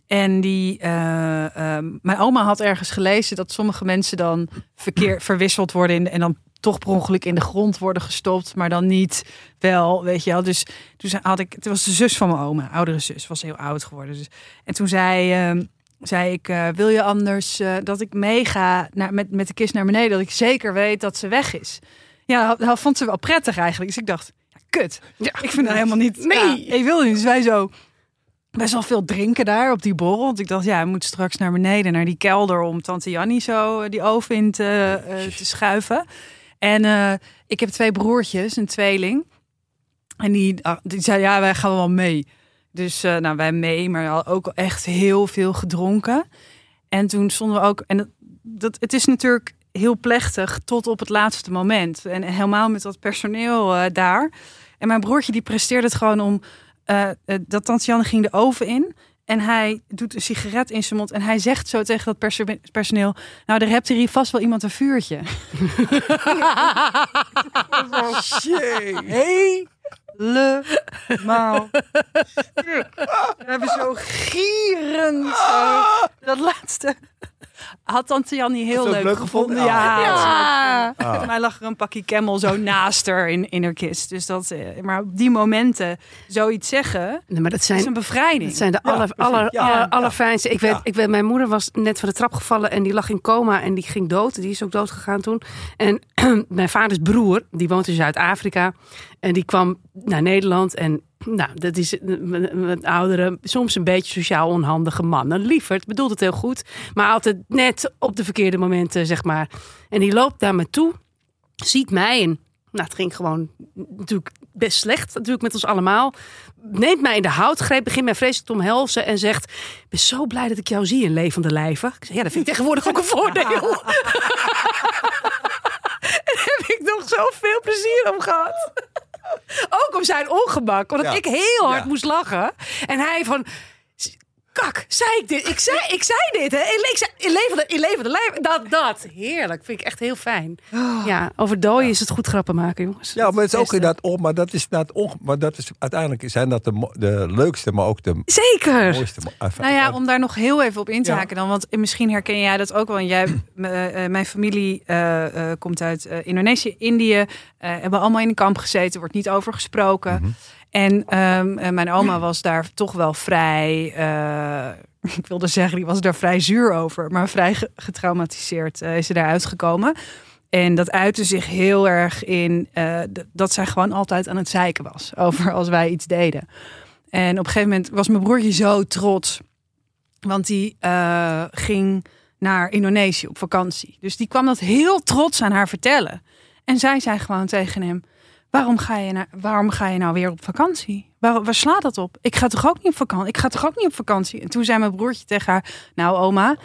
En die, eh, eh, mijn oma had ergens gelezen dat sommige mensen dan verkeer verwisseld worden in, en dan toch per ongeluk in de grond worden gestopt, maar dan niet wel, weet je wel. Dus toen had ik, het was de zus van mijn oma, oudere zus, was heel oud geworden. Dus, en toen zei, eh, zei ik, wil je anders dat ik meega naar, met, met de kist naar beneden, dat ik zeker weet dat ze weg is. Ja, dat, vond ze wel prettig eigenlijk. Dus ik dacht, kut. Ja. Ik vind dat helemaal niet. Nee. Ja, ik wil niet. Dus wij zo best wel veel drinken daar op die borrel. Want ik dacht, ja, we moeten straks naar beneden, naar die kelder om tante Jannie zo eh, die oven in te, eh, te schuiven. En eh, ik heb twee broertjes, een tweeling. En die, ah, die zei, ja, wij gaan wel mee. Dus nou, wij mee, maar al ook echt heel veel gedronken. En toen stonden we ook, en dat, dat, het is natuurlijk heel plechtig tot op het laatste moment. En helemaal met dat personeel daar. En mijn broertje die presteerde het gewoon om, eh, eh, dat tante Janne ging de oven in. En hij doet een sigaret in zijn mond. En hij zegt zo tegen dat perso- personeel... Nou, er hebt hier vast wel iemand een vuurtje. Jee. Helemaal. We hebben zo gierend zo dat laatste... Had tante Jan niet heel leuk, leuk gevonden. gevonden? Ja. Ja. Ah. Voor mij lag er een pakje Camel zo naast haar in, in haar kist. Dus dat, eh, maar op die momenten zoiets zeggen, Nee, maar dat is zijn, een bevrijding. dat zijn de aller, aller, Ja, aller, ja. allerfijnste. Ik weet, ik weet, mijn moeder was net van de trap gevallen en die lag in coma en die ging dood. Die is ook dood gegaan toen. En mijn vaders broer, die woont in Zuid-Afrika. En die kwam naar Nederland en nou, dat is een oudere, soms een beetje sociaal onhandige man. Een lieverd, bedoelt het heel goed. Maar altijd net op de verkeerde momenten, zeg maar. En die loopt naar me toe, ziet mij en nou, het ging gewoon natuurlijk best slecht, natuurlijk met ons allemaal. Neemt mij in de houtgreep, begint mij vreselijk te omhelzen en zegt... Ik ben zo blij dat ik jou zie in levende lijven. Ik zeg, ja, dat vind ik tegenwoordig ook een voordeel. en daar heb ik nog zoveel plezier om gehad. Ook om zijn ongemak, omdat Ja. ik heel hard Ja. moest lachen. En hij van... Kak, zei ik dit? Ik zei, ik zei dit, hè? Ik zei, in levende, in levende lijf. Dat, dat. Heerlijk. Vind ik echt heel fijn. Ja, over dooien is het goed grappen maken, jongens. Ja, maar het is ook Beste. inderdaad op, maar dat is inderdaad onge- maar dat is uiteindelijk zijn dat de, de leukste, maar ook de Zeker. mooiste. mo- enfin, Nou ja, om daar nog heel even op in te Ja. haken dan. Want misschien herken jij dat ook wel. En Jij, eh, eh, mijn familie eh, eh, komt uit eh, Indonesië, Indië. eh, hebben allemaal in een kamp gezeten. Wordt niet over gesproken. Mhm. En ehm, eh, mijn oma was daar toch wel vrij... eh, ik wilde zeggen, die was daar vrij zuur over. Maar vrij ge- getraumatiseerd eh, is ze daar uitgekomen. En dat uitte zich heel erg in dat zij gewoon altijd aan het zeiken was. Over als wij iets deden. En op een gegeven moment was mijn broertje zo trots. Want die ging naar Indonesië op vakantie. Dus die kwam dat heel trots aan haar vertellen. En zij zei gewoon tegen hem: waarom ga je, naar, waarom ga je nou weer op vakantie? Waar, waar slaat dat op? Ik ga toch ook niet op vakantie? Ik ga toch ook niet op vakantie? En toen zei mijn broertje tegen haar, nou oma,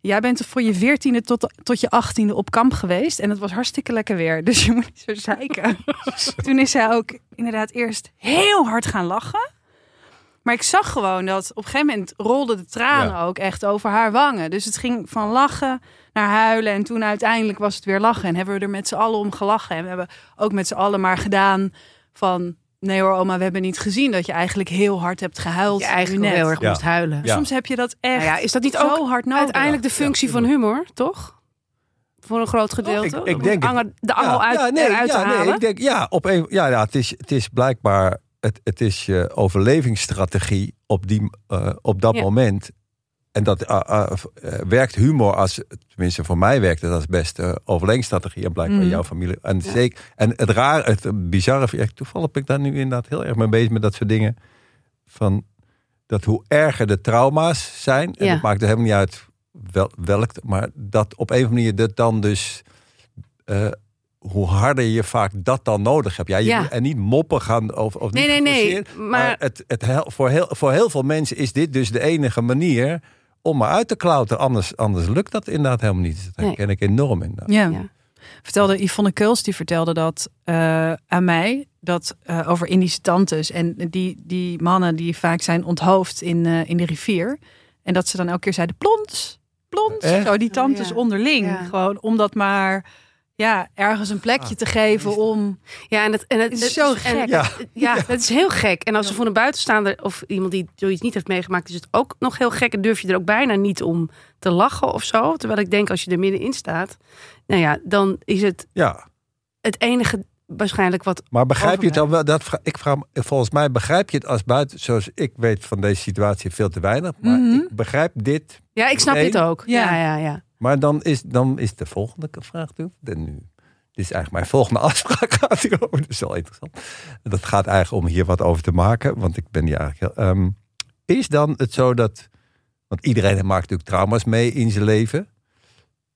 jij bent voor je veertiende tot, tot je achttiende op kamp geweest. En het was hartstikke lekker weer. Dus je moet niet zo zeiken. toen is zij ook inderdaad eerst heel hard gaan lachen. Maar ik zag gewoon dat op een gegeven moment rolden de tranen Ja. ook echt over haar wangen. Dus het ging van lachen naar huilen. En toen uiteindelijk was het weer lachen. En hebben we er met z'n allen om gelachen. En we hebben ook met z'n allen maar gedaan van... Nee hoor, oma, we hebben niet gezien dat je eigenlijk heel hard hebt gehuild. Je eigenlijk net. heel erg Ja. moest huilen. Ja. Soms heb je dat echt Nou ja, is dat niet zo ook hard nodig. Uiteindelijk de functie ja, van humor, toch? Voor een groot gedeelte. Ik- ik denk anger- de angel uit, nee, eruit ja, te nee, halen. ik denk, ja, op een, ja, ja het, is, het is blijkbaar het, het is je overlevingsstrategie op, die, eh, op dat Ja. moment. En dat eh, eh, eh, werkt humor als, tenminste voor mij werkt het als beste overlevingsstrategie. En blijkbaar Mhm. jouw familie. En, Ja. zeker, en het raar, het bizarre, ja, toevallig ben ik daar nu inderdaad heel erg mee bezig met dat soort dingen. Van dat hoe erger de trauma's zijn, en Ja. het maakt er helemaal niet uit wel, welk, maar dat op een of andere manier dat dan dus eh, hoe harder je vaak dat dan nodig hebt. Ja, je Ja. moet- en niet moppen gaan over. Of Nee, niet nee, nee, maar- het, het, voor, heel, voor heel veel mensen is dit dus de enige manier om maar uit te klauteren. Anders, anders lukt dat inderdaad helemaal niet. Dat Nee. herken ik enorm inderdaad. Ja. Ja. Vertelde Yvonne Keuls, die vertelde dat eh, aan mij. Dat eh, over Indische tantes. En die, die mannen die vaak zijn onthoofd in, eh, in de rivier. En dat ze dan elke keer zeiden, plons, plons. Echt? Zo die tantes Ja. onderling. Ja. Gewoon om dat maar ja, ergens een plekje te geven om... Ja, en het, en het, Het is zo en- gek. Ja. Ja, het is heel gek. En als er voor een buitenstaander of iemand die zoiets niet heeft meegemaakt, is het ook nog heel gek. En durf je er ook bijna niet om te lachen of zo. Terwijl ik denk, als je er middenin staat, nou ja, dan is het Ja, het enige waarschijnlijk wat. maar begrijp je het dan wel? Dat, ik vraag, volgens mij begrijp je het als buiten, zoals ik weet van deze situatie veel te weinig. Maar Mhm. ik begrijp dit. Ja, ik snap Nee. dit ook. Ja. Ja, ja, ja. Maar dan is, dan is de volgende vraag toe. Nu. Dit is eigenlijk mijn volgende afspraak gaat. Dat is wel interessant. Dat gaat eigenlijk om hier wat over te maken. Want ik ben hier eigenlijk heel... ehm, is dan het zo dat... Want iedereen maakt natuurlijk trauma's mee in zijn leven.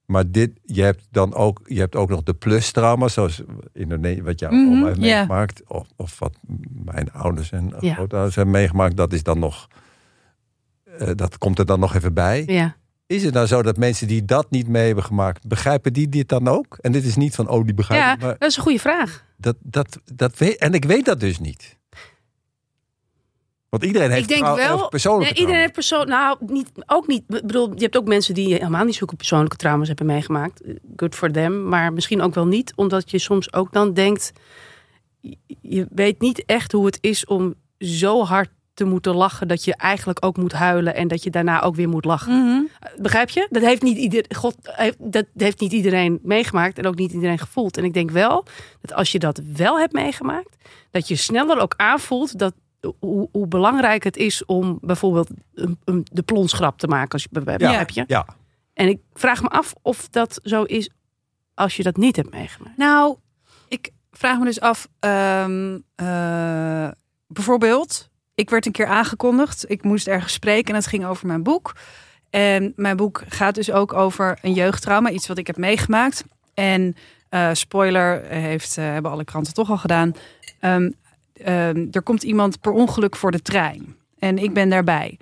Maar dit, je hebt dan ook, je hebt ook nog de plus-trauma's. Zoals in wat jouw Mhm, oma heeft meegemaakt. Of, of wat mijn ouders en Ja. grootouders hebben meegemaakt. Dat is dan nog... eh, dat komt er dan nog even bij. ja. Is het nou zo dat mensen die dat niet mee hebben gemaakt, begrijpen die dit dan ook? En dit is niet van, oh, die begrijpen. Ja, maar dat is een goede vraag. dat, dat, dat weet, en ik weet dat dus niet. Want iedereen heeft ik denk trouw- wel. persoonlijke nee, iedereen heeft persoon. Nou, niet, ook niet. Ik bedoel, je hebt ook mensen die helemaal niet zulke persoonlijke trauma's hebben meegemaakt. Good for them. Maar misschien ook wel niet, omdat je soms ook dan denkt. Je weet niet echt hoe het is om zo hard te moeten lachen dat je eigenlijk ook moet huilen en dat je daarna ook weer moet lachen. Mhm. Begrijp je? Dat heeft niet iedereen. God, heeft- dat heeft niet iedereen meegemaakt en ook niet iedereen gevoeld. En ik denk wel dat als je dat wel hebt meegemaakt, dat je sneller ook aanvoelt dat hoe, hoe belangrijk het is om bijvoorbeeld een, een- de plonsgrap te maken. Als je, begrijp je? Ja, En ik vraag me af of dat zo is als je dat niet hebt meegemaakt. Nou, ik vraag me dus af, ehm, eh, bijvoorbeeld, ik werd een keer aangekondigd. Ik moest ergens spreken en het ging over mijn boek. En mijn boek gaat dus ook over een jeugdtrauma, iets wat ik heb meegemaakt. En eh, spoiler, heeft, eh, hebben alle kranten toch al gedaan. Ehm, ehm, er komt iemand per ongeluk voor de trein. En ik ben daarbij.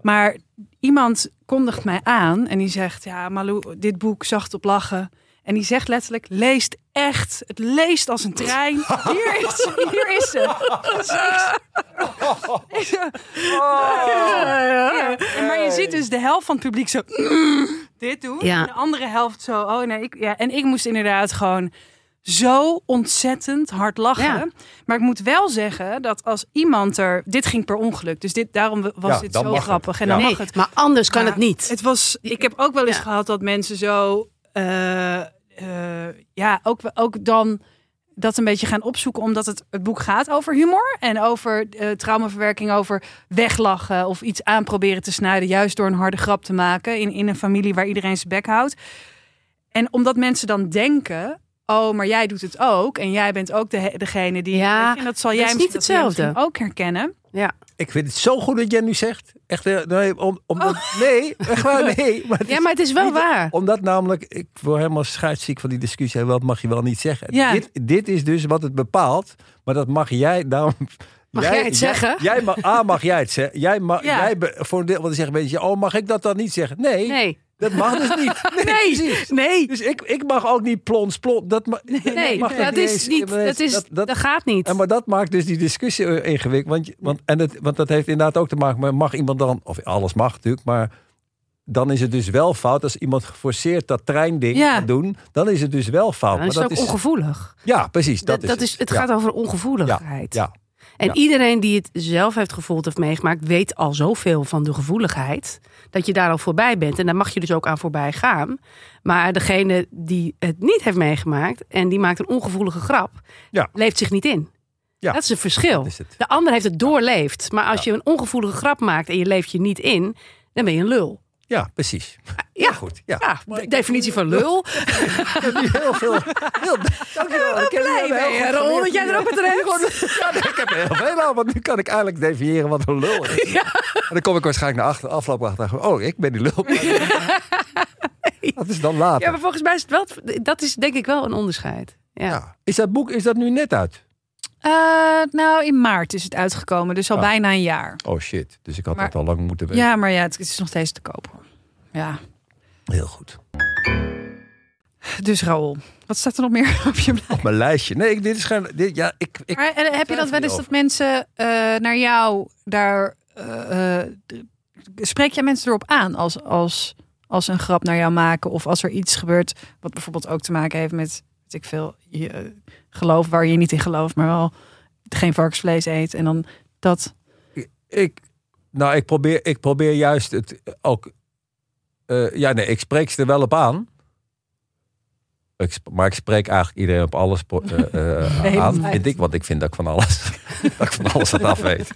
Maar iemand kondigt mij aan en die zegt: Ja, Malou, dit boek zacht op lachen. En die zegt letterlijk: leest echt. Het leest als een trein. Hier is ze. Hier is ze. Ja, Maar je ziet dus de helft van het publiek zo dit doen. Ja. En de andere helft zo. Oh nee, ik, ja. En ik moest inderdaad gewoon zo ontzettend hard lachen. Ja. Maar ik moet wel zeggen dat als iemand er. Dit ging per ongeluk. Dus dit, daarom was Ja, dit zo het. grappig. En dan Nee, mag het. maar anders kan Maar het niet. Het was, ik heb ook wel eens Ja. gehad dat mensen zo, eh, eh, ja, ook, ook dan dat een beetje gaan opzoeken, omdat het, het boek gaat over humor en over eh, traumaverwerking, over weglachen of iets aanproberen te snijden, juist door een harde grap te maken in, in een familie waar iedereen zijn bek houdt. En omdat mensen dan denken, oh, maar jij doet het ook. En jij bent ook de, degene die... Ja, weet je, en dat zal dat jij is misschien- niet dat jij hetzelfde. misschien ook herkennen. Ja. Ik vind het zo goed dat jij nu zegt. Echt, eh, nee, om, omdat, nee, waar, nee. Maar het ja, maar het is wel niet- waar. Omdat namelijk, ik word helemaal scheidsziek van die discussie. Wat mag je wel niet zeggen? Ja. Dit, dit is dus wat het bepaalt. Maar dat mag jij, daarom... Mag jij het zeggen? Jij, mag, A, mag jij het zeggen. Jij mag, Ja. jij be- voor een deel, want dan zeggen mensen, oh, mag ik dat dan niet zeggen? Nee, Nee. Dat mag dus niet. Nee, Nee. Dus ik, ik mag ook niet plons, plons. Dat, ma- Nee, dat is eens. niet. Dat, is, dat- dat, dat- gaat niet. en maar dat maakt dus die discussie eh, ingewikkeld. Want, want, en het, want dat heeft inderdaad ook te maken met... mag iemand dan... of alles mag natuurlijk, maar... dan is het dus wel fout als iemand geforceerd dat treinding Ja. gaat doen. Dan is het dus wel fout. dan is maar het ook dat is, ongevoelig. ja, precies. Dat, Dat, dat is, het Ja. gaat over ja, ongevoeligheid. ja, En Ja. iedereen die het zelf heeft gevoeld of meegemaakt, weet al zoveel van de gevoeligheid. Dat je daar al voorbij bent. En daar mag je dus ook aan voorbij gaan. Maar degene die het niet heeft meegemaakt en die maakt een ongevoelige grap, Ja. leeft zich niet in. Ja. Dat is een verschil. Is. De ander heeft het doorleefd. Maar als je een ongevoelige grap maakt en je leeft je niet in, dan ben je een lul. Ja, precies. Ja, Goed, ja. ja Maar de ik- definitie van lul. Ik heb nu heel veel... Heel, dankjewel. Ik heb nu heel ben je, goed Ron, geleerd. dat jij er ook met terecht. Ja, nee, ik heb er heel veel aan, want nu kan ik eigenlijk definiëren wat een lul is. En dan kom ik waarschijnlijk naar achter, afloop achter. Oh, ik ben die lul. Dat is dan later. Ja, maar volgens mij is het wel, dat is denk ik wel een onderscheid. Ja. Ja. Is dat boek is dat nu net uit? Eh, nou, in maart is het uitgekomen. Dus al Ah. bijna een jaar. Oh shit, dus ik had Maar- dat al lang moeten weten. Ja, maar ja, het is nog steeds te koop. Ja. Heel goed. Dus Raoul, wat staat er nog meer op je blad? Op mijn lijstje. Nee, ik- dit is gewoon... Dit, ja, ik, ik, Maar eh, heb je dat wel eens dat mensen eh, naar jou daar... eh, spreek jij mensen erop aan als, als, als ze een grap naar jou maken? Of als er iets gebeurt wat bijvoorbeeld ook te maken heeft met... Weet ik veel, je geloof waar je niet in gelooft, maar wel geen varkensvlees eet. En dan dat... ik, nou, ik probeer, ik probeer juist het ook... eh, ja, nee, ik spreek ze er wel op aan. Ik, maar ik spreek eigenlijk iedereen op alles eh, eh, hele aan, vind ik. Want ik vind dat ik van alles, dat ik van alles wat af weet.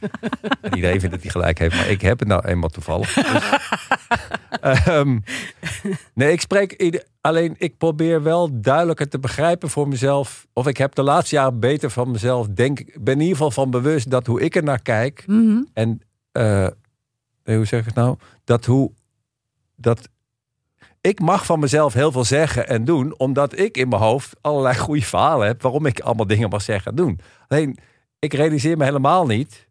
En iedereen vindt dat hij gelijk heeft. Maar ik heb het nou eenmaal toevallig. Dus, ehm, nee, ik spreek... alleen ik probeer wel duidelijker te begrijpen voor mezelf. Of ik heb de laatste jaren beter van mezelf. Denk, ik ben in ieder geval van bewust dat hoe ik er naar kijk... Mhm. En nee, hoe zeg ik het nou? Dat hoe dat ik mag van mezelf heel veel zeggen en doen, omdat ik in mijn hoofd allerlei goede verhalen heb waarom ik allemaal dingen mag zeggen en doen. Alleen ik realiseer me helemaal niet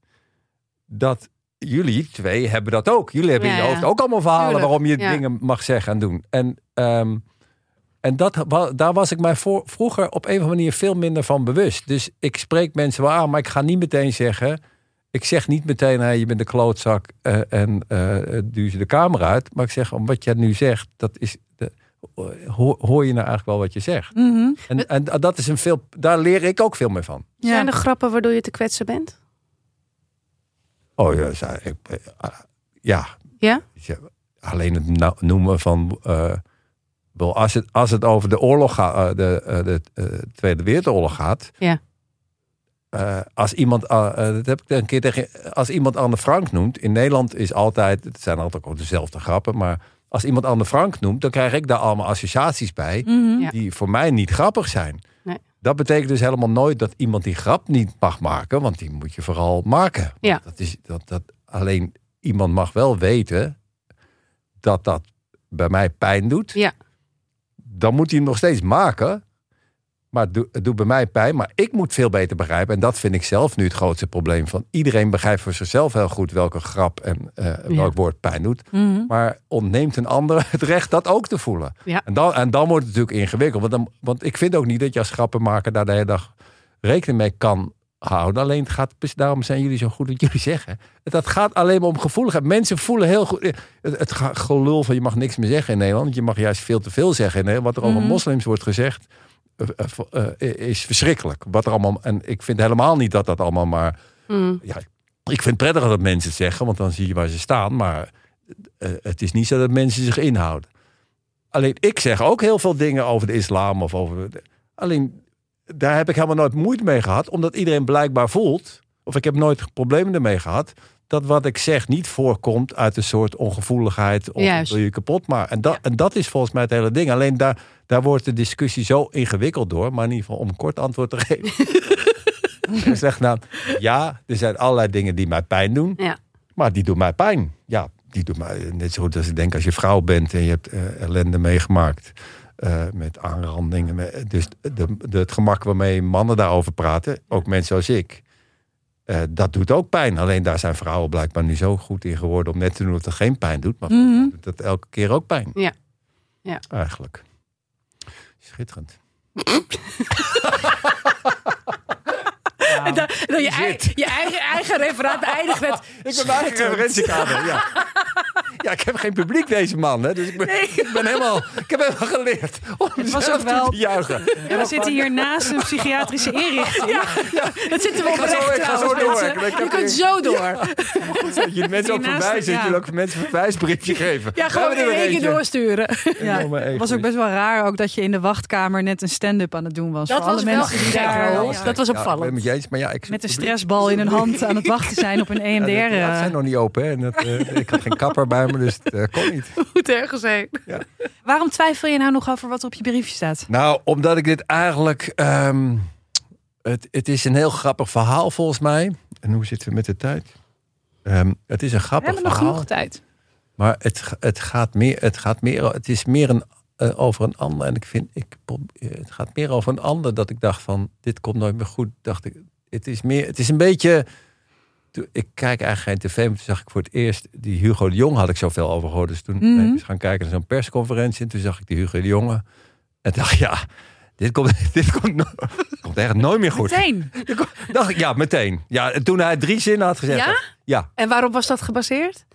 dat jullie twee hebben dat ook. Jullie hebben in je ja. hoofd ook allemaal verhalen Tuurlijk, waarom je ja. dingen mag zeggen en doen. En ehm, en dat, daar was ik mij voor, vroeger op een of andere manier veel minder van bewust. Dus ik spreek mensen wel aan, maar ik ga niet meteen zeggen. Ik zeg niet meteen, hey, je bent een klootzak eh, en eh duw ze de kamer uit. Maar ik zeg, om wat jij nu zegt, dat is, de, hoor, hoor je nou eigenlijk wel wat je zegt. Mhm. En, en dat is een veel, daar leer ik ook veel meer van. Ja. Zijn er grappen waardoor je te kwetsen bent? Oh ja, eh, ja, Ja? Ja, alleen het nou- noemen van. eh, wel, als, het, als het over de oorlog gaat, de, eh, de eh, Tweede Wereldoorlog gaat. Ja. Eh, als iemand, eh, eh, dat heb ik een keer tegen. Als iemand Anne Frank noemt. In Nederland is altijd. Het zijn altijd ook dezelfde grappen. Maar als iemand Anne Frank noemt. dan krijg ik daar allemaal associaties bij. Mhm. Ja. die voor mij niet grappig zijn. Nee. Dat betekent dus helemaal nooit dat iemand die grap niet mag maken. Want die moet je vooral maken. Ja. Dat is, dat, dat, alleen iemand mag wel weten dat dat bij mij pijn doet. Ja. Dan moet hij hem nog steeds maken. Maar het doet, het doet bij mij pijn. Maar ik moet veel beter begrijpen. En dat vind ik zelf nu het grootste probleem. Van iedereen begrijpt voor zichzelf heel goed welke grap en eh, welk woord pijn doet. Mhm. Maar ontneemt een ander het recht dat ook te voelen. Ja. En, dan, en dan wordt het natuurlijk ingewikkeld. Want, dan, want ik vind ook niet dat je als grappenmaker daar de hele dag rekening mee kan houden. Alleen het gaat, daarom zijn jullie zo goed wat jullie zeggen. Dat gaat alleen maar om gevoeligheid. Mensen voelen heel goed. Het, gelul van je mag niks meer zeggen in Nederland. Je mag juist veel te veel zeggen in Nederland. Wat er over Mhm. moslims wordt gezegd. Eh, eh, eh, is verschrikkelijk. Wat er allemaal, en ik vind helemaal niet dat dat allemaal maar Mm. ja, ik vind het prettiger dat mensen het zeggen, want dan zie je waar ze staan. Maar het is niet zo dat mensen zich inhouden. Alleen ik zeg ook heel veel dingen over de islam of over. de- alleen daar heb ik helemaal nooit moeite mee gehad, omdat iedereen blijkbaar voelt. Of ik heb nooit problemen ermee gehad. Dat wat ik zeg niet voorkomt uit een soort ongevoeligheid of Juist. wil je kapot maar en dat, en dat is volgens mij het hele ding. Alleen daar, daar wordt de discussie zo ingewikkeld door, maar in ieder geval om een kort antwoord te geven. Ik zeg nou, ja, er zijn allerlei dingen die mij pijn doen, Ja. maar die doen mij pijn. Ja, die doen mij net zo goed als ik denk als je vrouw bent en je hebt eh, ellende meegemaakt. eh, met aanrandingen. Dus de, de, het gemak waarmee mannen daarover praten, ook mensen zoals ik. Eh, dat doet ook pijn. Alleen daar zijn vrouwen blijkbaar nu zo goed in geworden om net te doen dat het geen pijn doet. Maar Mhm. doet dat elke keer ook pijn. Ja. Ja. Eigenlijk. Schitterend. En dan je, eigen, je eigen, eigen referaat beëindigt met... Ik ben mijn eigen referentiekader, ja. Ja, ik heb geen publiek deze man, hè. Dus ik ben, ik ben helemaal... Ik heb helemaal geleerd om was zelf ook wel- te juichen. Ja, we zitten hier naast een psychiatrische inrichting. Dat zitten we Ik ga zo- oprecht ik ga zo door. Ik Je kunt zo door. Dat je mensen ook verwijzen. Dat ja. je ook mensen een verwijsbriefje geven. Ja, gewoon in één keer doorsturen. Ja, het was ook best wel raar ook dat je in de wachtkamer net een stand-up aan het doen was. Dat Voor was alle wel mensen die daar ja, Dat was Ja, ik ben opvallend. Maar ja, ik met een stressbal in hun hand aan het wachten zijn op een Ja, EMDR. de theaters zijn eh. nog niet open, hè. En dat, eh, ik had geen kapper bij me, dus het eh, kon niet. Moet ergens heen. Waarom twijfel je nou nog over wat er op je briefje staat? Nou, omdat ik dit eigenlijk... ehm, het, het is een heel grappig verhaal volgens mij. En hoe zitten we met de tijd? Ehm, het is een We grappig hebben nog verhaal. genoeg tijd. Maar het, het gaat meer, het gaat meer, het is meer een, over een ander. En ik vind, ik, het gaat meer over een ander dat ik dacht van, dit komt nooit meer goed. Dacht ik, het is meer, het is een beetje. Ik kijk eigenlijk geen tv, maar toen zag ik voor het eerst die Hugo de Jong had ik zoveel over gehoord. Dus toen ben ik eens gaan kijken naar zo'n persconferentie en toen zag ik die Hugo de Jonge en dacht ja, dit komt, dit komt, no- komt echt nooit meer goed. Meteen. Dacht ik, ja, meteen. Ja, en toen hij drie zinnen had gezegd. Ja? Ja, En waarop was dat gebaseerd?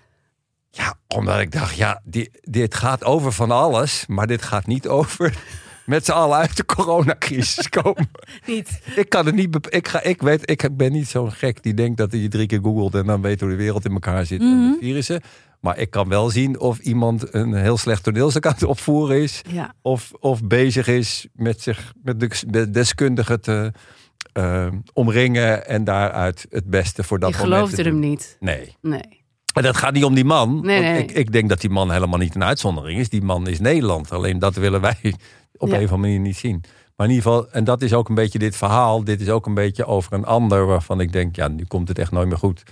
ja, omdat ik dacht, ja, die, dit gaat over van alles, maar dit gaat niet over met z'n allen uit de coronacrisis komen. Niet. Ik kan het niet, ik, ga, ik weet, ik ben niet zo'n gek die denkt dat hij drie keer googelt en dan weet hoe de wereld in elkaar zit en Mhm. de virussen. Maar ik kan wel zien of iemand een heel slecht toneelstuk aan het opvoeren is, Ja. of, of bezig is met zich met de met deskundigen te eh, omringen en daaruit het beste voor dat Je moment geloofde te hem niet. Nee. Nee. En dat gaat niet om die man. Nee, want nee. Ik, ik denk dat die man helemaal niet een uitzondering is. Die man is Nederland. Alleen dat willen wij op Ja. een of andere manier niet zien. Maar in ieder geval, en dat is ook een beetje dit verhaal. Dit is ook een beetje over een ander waarvan ik denk, ja, nu komt het echt nooit meer goed.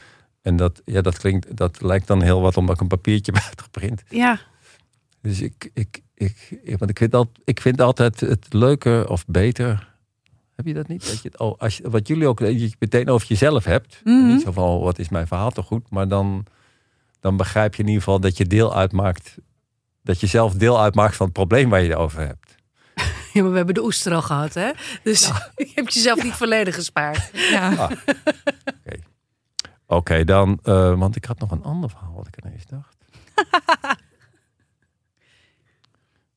En dat, ja, dat klinkt, dat lijkt dan heel wat omdat ik een papiertje heb uitgeprint. Ja. Dus ik, ik, ik, ik- want ik vind, al, ik vind altijd het leuker of beter. Heb je dat niet? Dat je het, oh, als je, wat jullie ook, je meteen over jezelf hebt. Mhm. Niet zo van, oh, wat is mijn verhaal toch goed? Maar dan, dan begrijp je in ieder geval dat je deel uitmaakt. Dat je zelf deel uitmaakt van het probleem waar je het over hebt. Ja, maar we hebben de oester al gehad, hè? Dus je hebt jezelf niet volledig gespaard. Ja. Oké, dan, eh, want ik had nog een ander verhaal wat ik ineens dacht.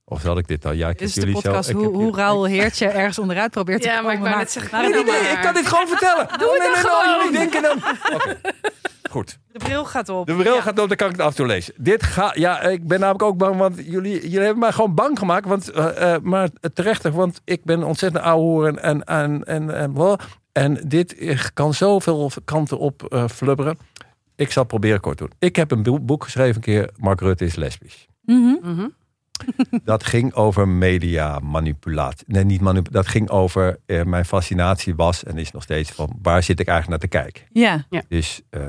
of zal ik dit al? Ja, ik is heb de jullie podcast zo, hoe, hoe jullie- Raoul Heertje ergens onderuit probeert te Ja, komen. maar ik net zeggen, Nee, nee, nee, maar. ik kan dit gewoon vertellen. Doe het nee, dan nee, nee, gewoon. jullie denken dan. Goed. de bril gaat op. De bril Ja. gaat op, dan kan ik het af en toe lezen. Dit gaat, ja, ik ben namelijk ook bang, want jullie, jullie hebben mij gewoon bang gemaakt. Want, eh, eh, maar terecht, want ik ben ontzettend ouwe en, en, en, en, en, en dit kan zoveel kanten op eh flubberen. Ik zal het proberen kort te doen. Ik heb een boek- boek geschreven een keer, Mark Rutte is lesbisch. Mhm. Mhm. Dat ging over media manipulatie. Nee, niet manipulatie. Dat ging over, eh, mijn fascinatie was en is nog steeds van, waar zit ik eigenlijk naar te kijken? Ja. Dus eh,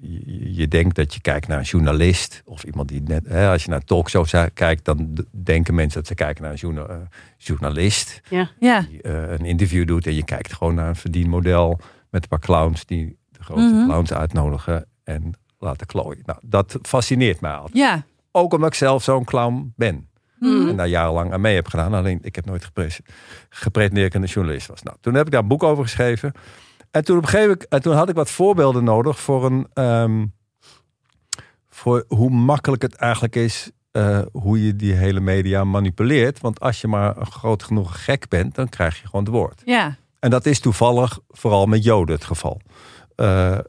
je, je denkt dat je kijkt naar een journalist of iemand die net, hè, als je naar talkshows kijkt, dan denken mensen dat ze kijken naar een journa- eh, journalist Ja. die eh, een interview doet en je kijkt gewoon naar een verdienmodel met een paar clowns die de grote Mhm. clowns uitnodigen en laten klooien. Nou, dat fascineert mij altijd. Ja. Ook omdat ik zelf zo'n clown ben. Mhm. En daar jarenlang aan mee heb gedaan. Alleen ik heb nooit gepretendeerd dat ik een journalist was. Nou, toen heb ik daar een boek over geschreven. En toen, op een gegeven moment, en toen had ik wat voorbeelden nodig voor, een, ehm, voor hoe makkelijk het eigenlijk is. eh, hoe je die hele media manipuleert. Want als je maar een groot genoeg gek bent, dan krijg je gewoon het woord. Ja. En dat is toevallig vooral met Joden het geval. Eh, eh,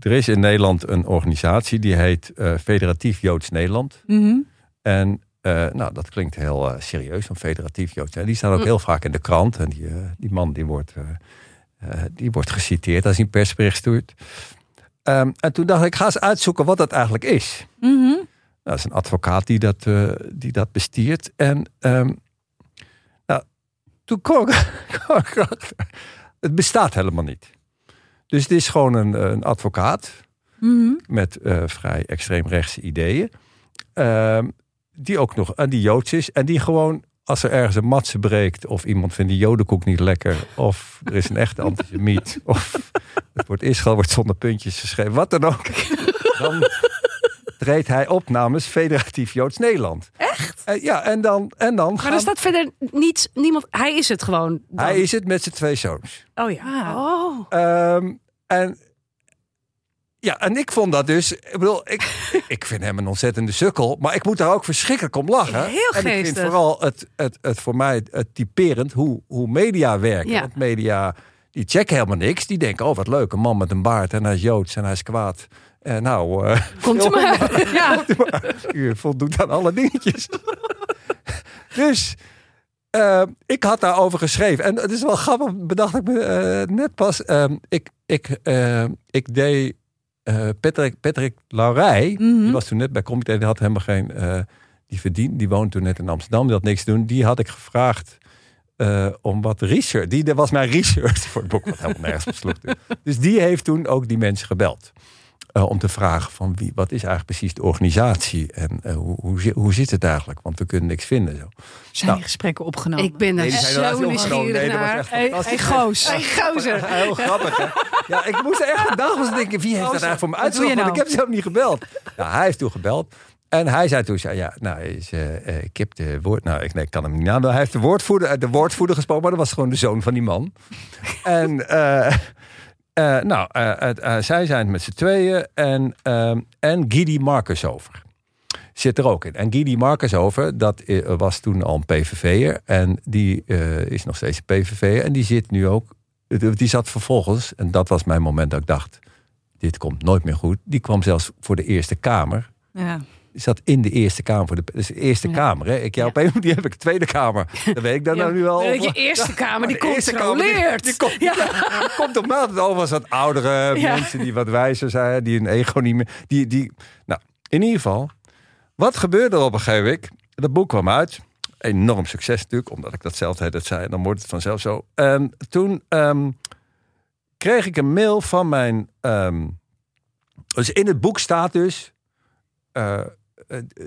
er is in Nederland een organisatie die heet eh, Federatief Joods Nederland. Mhm. En eh, nou, dat klinkt heel eh, serieus, een federatief Joods. En die staan ook heel vaak in de krant. En die, die man die wordt, die wordt geciteerd als hij een persbericht stuurt. ehm, en toen dacht ik, ga eens uitzoeken wat dat eigenlijk is. Mhm. Dat is een advocaat die dat, die dat bestiert. En ehm, nou, toen kwam ik, kwam ik het bestaat helemaal niet. Dus het is gewoon een, een advocaat Mhm. met eh, vrij extreemrechtse ideeën. Ehm, die ook nog, en die Joods is. En die gewoon, als er ergens een matse breekt... of iemand vindt die jodenkoek niet lekker... of er is een echte antisemiet... of het woord Israël wordt zonder puntjes geschreven... wat dan ook. Dan treedt hij op namens Federatief Joods Nederland. Echt? Eh, ja, en dan, en dan Maar gaan- er staat verder niets, niemand. Hij is het gewoon. dan. Hij is het met zijn twee zoons. Oh ja. Ah. Oh. Ehm, en ja, en ik vond dat dus. Ik bedoel, ik, ik vind hem een ontzettende sukkel. Maar ik moet daar ook verschrikkelijk om lachen. Heel en ik vind geestig. vooral het, het, het voor mij het typerend hoe, hoe media werken. Ja. Want media die checken helemaal niks. Die denken, oh wat leuk, een man met een baard en hij is Joods en hij is kwaad. En nou, eh, Komt u maar. Ja. u voldoet aan alle dingetjes. dus eh, ik had daarover geschreven. En het is wel grappig, bedacht ik me eh, net pas. Ehm, ik, ik, eh, ik deed eh, Patrick, Patrick Laurij. Mhm. Die was toen net bij Comité. Die had helemaal geen... eh, die verdient, die woont toen net in Amsterdam. Die had niks te doen. Die had ik gevraagd eh, om wat research. Die dat was mijn research voor het boek. Wat helemaal nergens op sloeg. Dus die heeft toen ook die mensen gebeld. Eh, om te vragen van wie, wat is eigenlijk precies de organisatie en eh, hoe, hoe, zi- hoe zit het eigenlijk? Want we kunnen niks vinden. Zo. Zijn Nou. die gesprekken opgenomen? Ik ben er zo nieuwsgierig Nee, dat was naar. echt Hey, hey, fantastisch. goos. Hey, gozer. Heel grappig, hè? Ja, ik moest er echt een dag van denken, wie heeft dat eigenlijk voor me uitgezocht? Want nou? ik heb ze helemaal niet gebeld. Ja, hij heeft toen gebeld. En hij zei toen, zei, ja, nou, is, eh, eh, ik heb de woord, nou, ik, nee, ik kan hem niet nadoen. Hij heeft de woordvoerder, de woordvoerder gesproken, maar dat was gewoon de zoon van die man. en, eh, eh, nou, eh, eh, zij zijn het met z'n tweeën en, ehm, en Gidi Marcus over. Zit er ook in. En Gidi Marcus over, dat was toen al een PVV'er. En die is nog steeds een PVV'er. En die zit nu ook, die zat vervolgens, en dat was mijn moment dat ik dacht, dit komt nooit meer goed. Die kwam zelfs voor de Eerste Kamer. Ja. Die zat in de Eerste Kamer. Voor de, dus de Eerste Ja. Kamer. Hè? Ik, ja, Ja. op een manier heb ik de Tweede Kamer. Dan weet ik dan Ja, nou nu al. weet je, Eerste Kamer, die die- controleert. Die, komt, die komt op over als wat oudere Ja. mensen die wat wijzer zijn. Die een ego niet meer... Die, die, nou, in ieder geval. Wat gebeurde er op een gegeven moment? Dat boek kwam uit. Enorm succes natuurlijk. Omdat ik dat zelf het zei. Dan wordt het vanzelf zo. En toen ehm, kreeg ik een mail van mijn... ehm, dus in het boek staat dus... eh,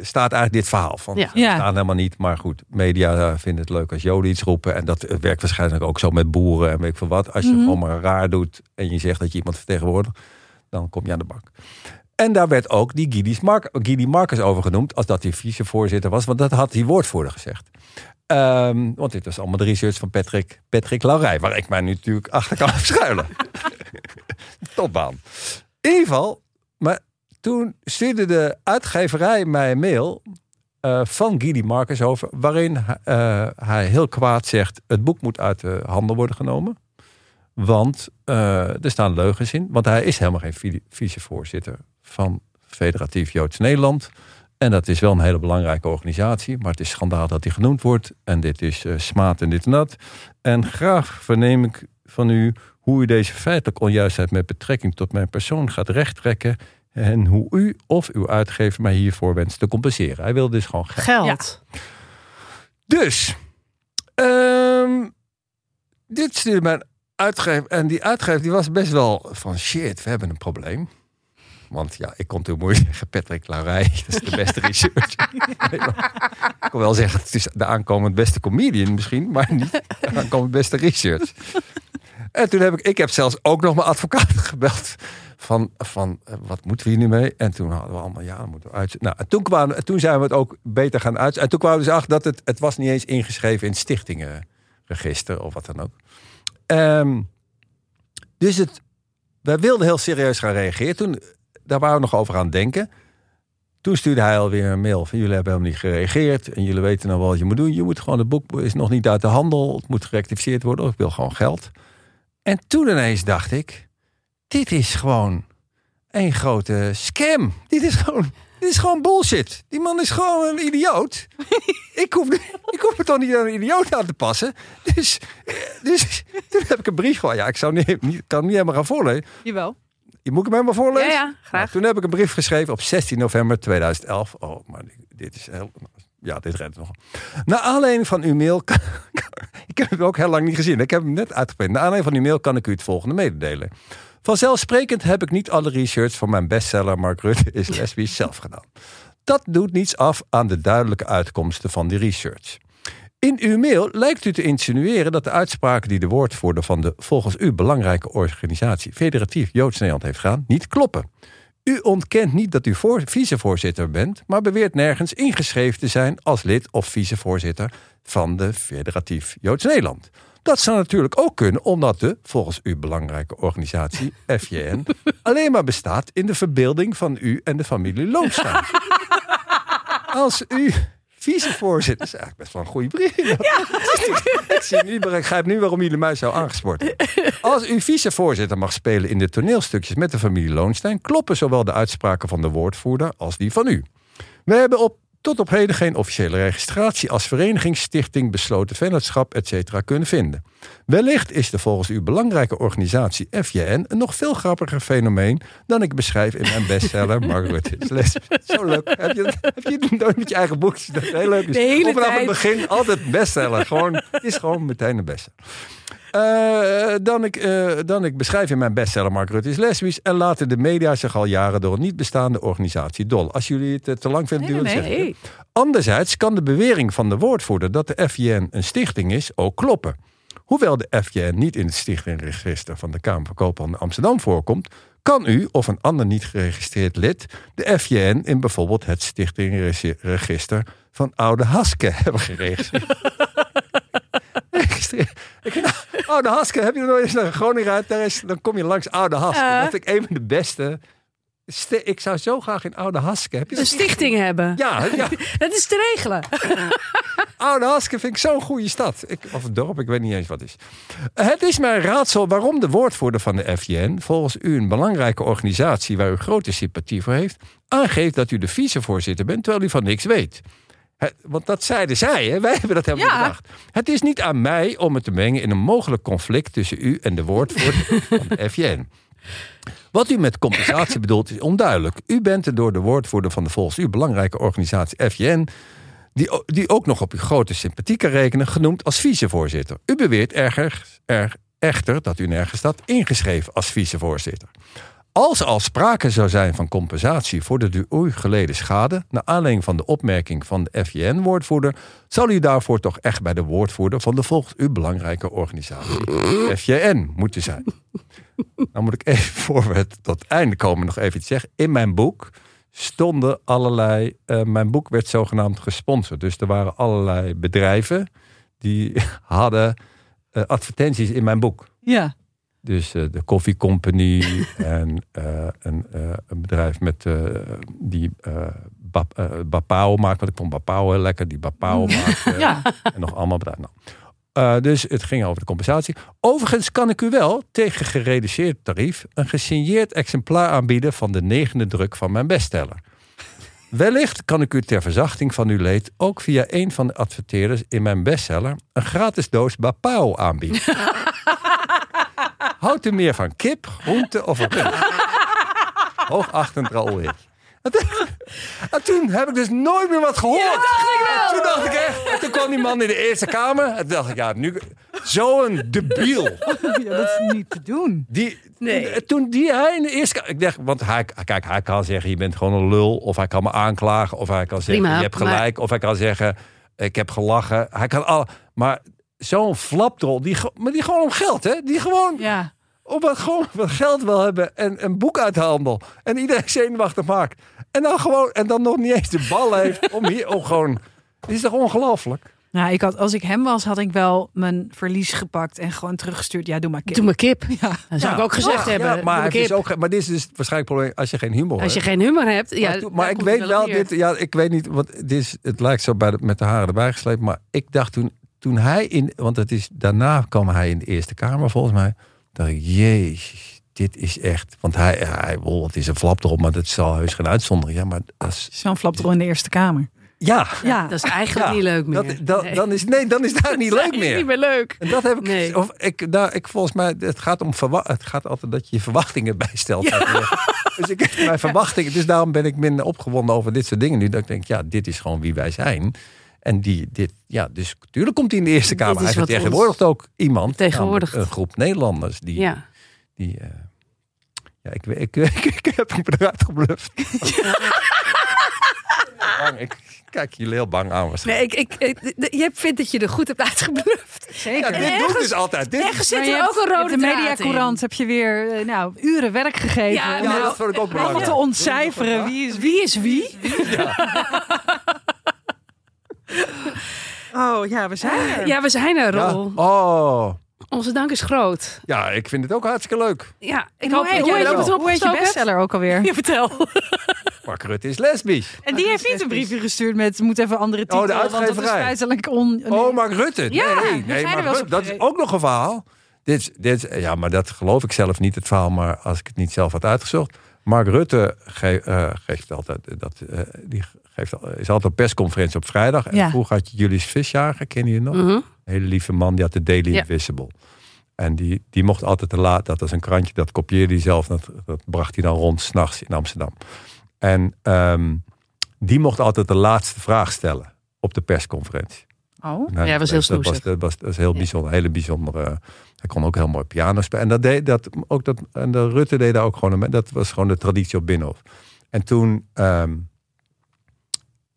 staat eigenlijk dit verhaal van Ja. Ja. staan helemaal niet. Maar goed, media eh, vinden het leuk als Joden iets roepen. En dat eh, werkt waarschijnlijk ook zo met boeren en weet ik veel wat. Als je Mhm. gewoon maar raar doet en je zegt dat je iemand vertegenwoordigt, dan kom je aan de bak. En daar werd ook die Gidi, Mark, Gidi Marcus over genoemd, als dat hij vicevoorzitter was. Want dat had die woordvoerder gezegd. Ehm, want dit was allemaal de research van Patrick, Patrick Laurij, waar ik mij nu natuurlijk achter kan verschuilen. Topbaan. In ieder geval, maar toen stuurde de uitgeverij mij een mail eh, van Gidi Marcus over, waarin eh, hij heel kwaad zegt: het boek moet uit de handel worden genomen. Want eh, er staan leugens in. Want hij is helemaal geen vi- vicevoorzitter van Federatief Joods Nederland. En dat is wel een hele belangrijke organisatie. Maar het is schandaal dat hij genoemd wordt. En dit is smaad en dit en dat. En graag verneem ik van u hoe u deze feitelijke onjuistheid met betrekking tot mijn persoon gaat rechttrekken. En hoe u of uw uitgever mij hiervoor wenst te compenseren. Hij wil dus gewoon geld. Geld. Dus, ehm, dit stuurde mijn uitgever. En die uitgever die was best wel van shit, we hebben een probleem. Want ja, ik kon toen moeilijk zeggen, Patrick Laurij, dat is de beste research. Ik kon wel zeggen, het is de aankomend beste comedian misschien, maar niet de aankomend beste research. En toen heb ik, ik heb zelfs ook nog mijn advocaat gebeld. Van, van eh, wat moeten we hier nu mee? En toen hadden we allemaal, ja, moeten we. Nou, en toen, kwamen, en toen zijn we het ook beter gaan uit. En toen kwamen we dus achter dat het, het was niet eens ingeschreven in stichtingenregister of wat dan ook. Ehm, dus het, wij wilden heel serieus gaan reageren. Toen, daar waren we nog over aan het denken. Toen stuurde hij alweer een mail van jullie hebben helemaal niet gereageerd. En jullie weten nou wel wat je moet doen. Je moet gewoon, het boek is nog niet uit de handel. Het moet gerectificeerd worden. Of ik wil gewoon geld. En toen ineens dacht ik, dit is gewoon een grote scam. Dit is gewoon, dit is gewoon bullshit. Die man is gewoon een idioot. ik, hoef, ik hoef me toch niet aan een idioot aan te passen. Dus, dus toen heb ik een brief gewoon. Ja, ik zou niet, niet, kan hem niet helemaal gaan voorlezen. Jawel. Die moet hem maar voorlezen? Ja, ja, Nou, graag. toen heb ik een brief geschreven op 16 november 2011. Oh, maar dit is heel... Ja, dit redt nog. Naar aanleiding van uw mail... kan- ik heb hem ook heel lang niet gezien. Ik heb hem net uitgeprint. Naar aanleiding van uw mail kan ik u het volgende mededelen. Vanzelfsprekend heb ik niet alle research voor mijn bestseller Mark Rutte is lesbisch zelf gedaan. Dat doet niets af aan de duidelijke uitkomsten van die research. In uw mail lijkt u te insinueren dat de uitspraken die de woordvoerder van de volgens u belangrijke organisatie Federatief Joods Nederland heeft gedaan, niet kloppen. U ontkent niet dat u voor, vicevoorzitter bent, maar beweert nergens ingeschreven te zijn als lid of vicevoorzitter van de Federatief Joods Nederland. Dat zou natuurlijk ook kunnen, omdat de, volgens uw belangrijke organisatie, FJN, alleen maar bestaat in de verbeelding van u en de familie Loonstein. Als u vicevoorzitter, dat is eigenlijk best wel een goede brief. ik, zie nu, ik begrijp nu waarom jullie mij zo aangespoord hebben. Als u vicevoorzitter mag spelen in de toneelstukjes met de familie Loonstein, kloppen zowel de uitspraken van de woordvoerder als die van u. We hebben op, tot op heden geen officiële registratie als vereniging, stichting, besloten vennootschap, etc. kunnen vinden. Wellicht is de volgens uw belangrijke organisatie FJN een nog veel grappiger fenomeen dan ik beschrijf in mijn bestseller Margaret is lesbisch. Zo leuk. Heb je, heb je het nooit met je eigen boekje? Dat is heel leuk. is. De hele vanaf het begin altijd bestseller. Gewoon, het is gewoon meteen een bestseller. Eh, dan, ik, eh, dan ik beschrijf in mijn bestseller Mark Rutte is lesbisch. En laten de media zich al jaren door een niet bestaande organisatie dol. Als jullie het eh, te lang vinden, Nee, nee, nee. Anderzijds kan de bewering van de woordvoerder dat de FJN een stichting is ook kloppen. Hoewel de FJN niet in het stichtingregister van de Kamer van Koophandel Amsterdam voorkomt, kan u of een ander niet geregistreerd lid de FJN in bijvoorbeeld het stichtingregister van Oude Haske hebben geregistreerd. Oude Haske, heb je nog nooit eens naar Groningen uit? Daar is, dan kom je langs Oude Haske. Dat vind ik een van de beste. Ik zou zo graag in Oude Haske. Heb je Een stichting hebben. Ja, ja, Dat is te regelen. Oude Haske vind ik zo'n goede stad. Ik, of een dorp, ik weet niet eens wat het is. Het is mijn raadsel waarom de woordvoerder van de FJN... volgens u een belangrijke organisatie waar u grote sympathie voor heeft... aangeeft dat u de vicevoorzitter bent, terwijl u van niks weet. Het- want dat zeiden zij, hè? wij hebben dat helemaal Ja. niet bedacht. Het is niet aan mij om het te mengen in een mogelijk conflict... tussen u en de woordvoerder van de FJN. Wat u met compensatie bedoelt is onduidelijk. U bent er door de woordvoerder van de volgens u belangrijke organisatie FJN... Die, die ook nog op uw grote sympathie kan rekenen, genoemd als vicevoorzitter. U beweert ergens, er, echter dat u nergens staat ingeschreven als vicevoorzitter. Als er al sprake zou zijn van compensatie voor de door u geleden schade, naar aanleiding van de opmerking van de FJN-woordvoerder, zal u daarvoor toch echt bij de woordvoerder van de volgens u belangrijke organisatie FJN moeten zijn. Nou moet ik even voor we het tot het einde komen nog even iets zeggen. In mijn boek stonden allerlei. eh, mijn boek werd zogenaamd gesponsord. Dus er waren allerlei bedrijven die hadden eh, advertenties in mijn boek. Ja. Dus eh, de Coffee Company en een, een bedrijf met die bap, Bapao maakt. Want ik vond Bapao heel lekker. Die Bapao maakt. Ja. en nog allemaal bedrijven. Nou. Eh, dus het ging over de compensatie. Overigens kan ik u wel tegen gereduceerd tarief een gesigneerd exemplaar aanbieden van de negende druk van mijn bestseller. Wellicht kan ik u ter verzachting van uw leed ook via een van de adverteerders in mijn bestseller een gratis doos Bapao aanbieden. Houdt u meer van kip, groente of een rund? Hoogachtend Raoul. En toen, en toen heb ik dus nooit meer wat gehoord. En Toen dacht ik echt, en toen kwam die man in de Eerste Kamer. En toen dacht ik, ja, nu, zo'n debiel. ja, dat is niet te doen. Die, Nee. Toen die hij in de Eerste Kamer, ik dacht, want hij, kijk, hij kan zeggen, je bent gewoon een lul. Of hij kan me aanklagen. Of hij kan zeggen, Prima, je hebt maar- gelijk. Of hij kan zeggen, ik heb gelachen. Hij kan al, maar zo'n flapdrol, die, maar die gewoon om geld, hè? Die gewoon Ja. op wat, gewoon wat geld wil hebben en een boek uit de handel. En iedereen zenuwachtig maakt. En dan gewoon, en dan nog niet eens de bal heeft om hier, om gewoon, dit is toch ongelooflijk? Nou, ik had, als ik hem was, had ik wel mijn verlies gepakt en gewoon teruggestuurd. Ja, doe maar kip. Doe maar kip. Ja. Dat zou ik ook gezegd Ja, hebben. ja, maar, maar het is kip. ook, maar dit is dus waarschijnlijk het probleem als je geen humor Als je hebt. geen humor hebt. Ja, maar ik weet wel, dit, ja, ik weet niet, want dit is, het lijkt zo bij de, met de haren erbij gesleept. Maar ik dacht toen, toen hij in, want het is, daarna kwam hij in de Eerste Kamer volgens mij. dacht ik, jezus, dit is echt, want hij, hij wel, het is een flap erop, maar dat zal heus geen uitzondering. Ja, maar dat is, Zo'n flapdrol in de Eerste Kamer. Ja, Ja. Dat is eigenlijk Ja, niet leuk meer. dat, dat, Nee. dan is, nee, dan is daar niet Dat is leuk meer. niet meer leuk. En dat heb ik. Nee. Of ik, daar, ik volgens mij, het gaat om verwa- Het gaat altijd dat je je verwachtingen bijstelt. Dus ik heb mijn verwachtingen. Dus daarom ben ik minder opgewonden over dit soort dingen nu. Dat ik denk, ja, dit is gewoon wie wij zijn. En die, dit, ja, dus natuurlijk komt hij in de Eerste Kamer. Hij vertegenwoordigt ook iemand. Tegenwoordigt. namelijk Een groep Nederlanders die. Ja. die eh, ja, ik, ik, ik, ik, heb hem eruit gebluft. Bang, ik kijk jullie heel bang aan waarschijnlijk. Nee, ik, ik, ik- je vindt dat je er goed hebt uitgebluft. Zeker. Ja, dit doe ik dus altijd. Dit, Ergens zit je er ook een rode de draad mediacourant heb je weer eh, nou, uren werk gegeven. Ja, om ja, nou, dat vond ik ook allemaal belangrijk. te ontcijferen. Wie is wie? Is wie? Oh ja, we zijn er. Ja, we zijn er, Ja. Rol. Oh, Onze dank is groot. ja, ik vind het ook hartstikke leuk. Ja, ik hoop hoe heet, dat jij je, op hoe heet je bestseller ook alweer? Ja, vertel. Mark Rutte is lesbisch. En die heeft niet een briefje gestuurd met moet even een andere titel. Oh, de Want dat is uitgeverij. feitelijk on... nee. Oh, Mark Rutte. Ja, nee, nee Mark Rutte, dat is ook nog een verhaal. Dit, is- dit, ja, maar dat geloof ik zelf niet, het verhaal. Maar als ik het niet zelf had uitgezocht. Mark Rutte ge- eh, geeft altijd, dat, eh, die geeft, al- is altijd op persconferentie op vrijdag. En Ja. vroeger had je Julius Visjager, ken je nog? Een hele lieve man, die had de Daily Ja. Invisible. En die, die mocht altijd te laat, dat was een krantje, dat kopieerde hij zelf. Dat, dat bracht hij dan rond s'nachts in Amsterdam. En ehm, die mocht altijd de laatste vraag stellen op de persconferentie. Oh. Nou, Ja, was heel dat, was, snoezig. dat was, dat was heel bijzonder, hele bijzondere. Hij kon ook heel mooi piano spelen. En dat deed dat ook dat. En de Rutte deed daar ook gewoon. een- Dat was gewoon de traditie op Binnenhof. En toen. ehm,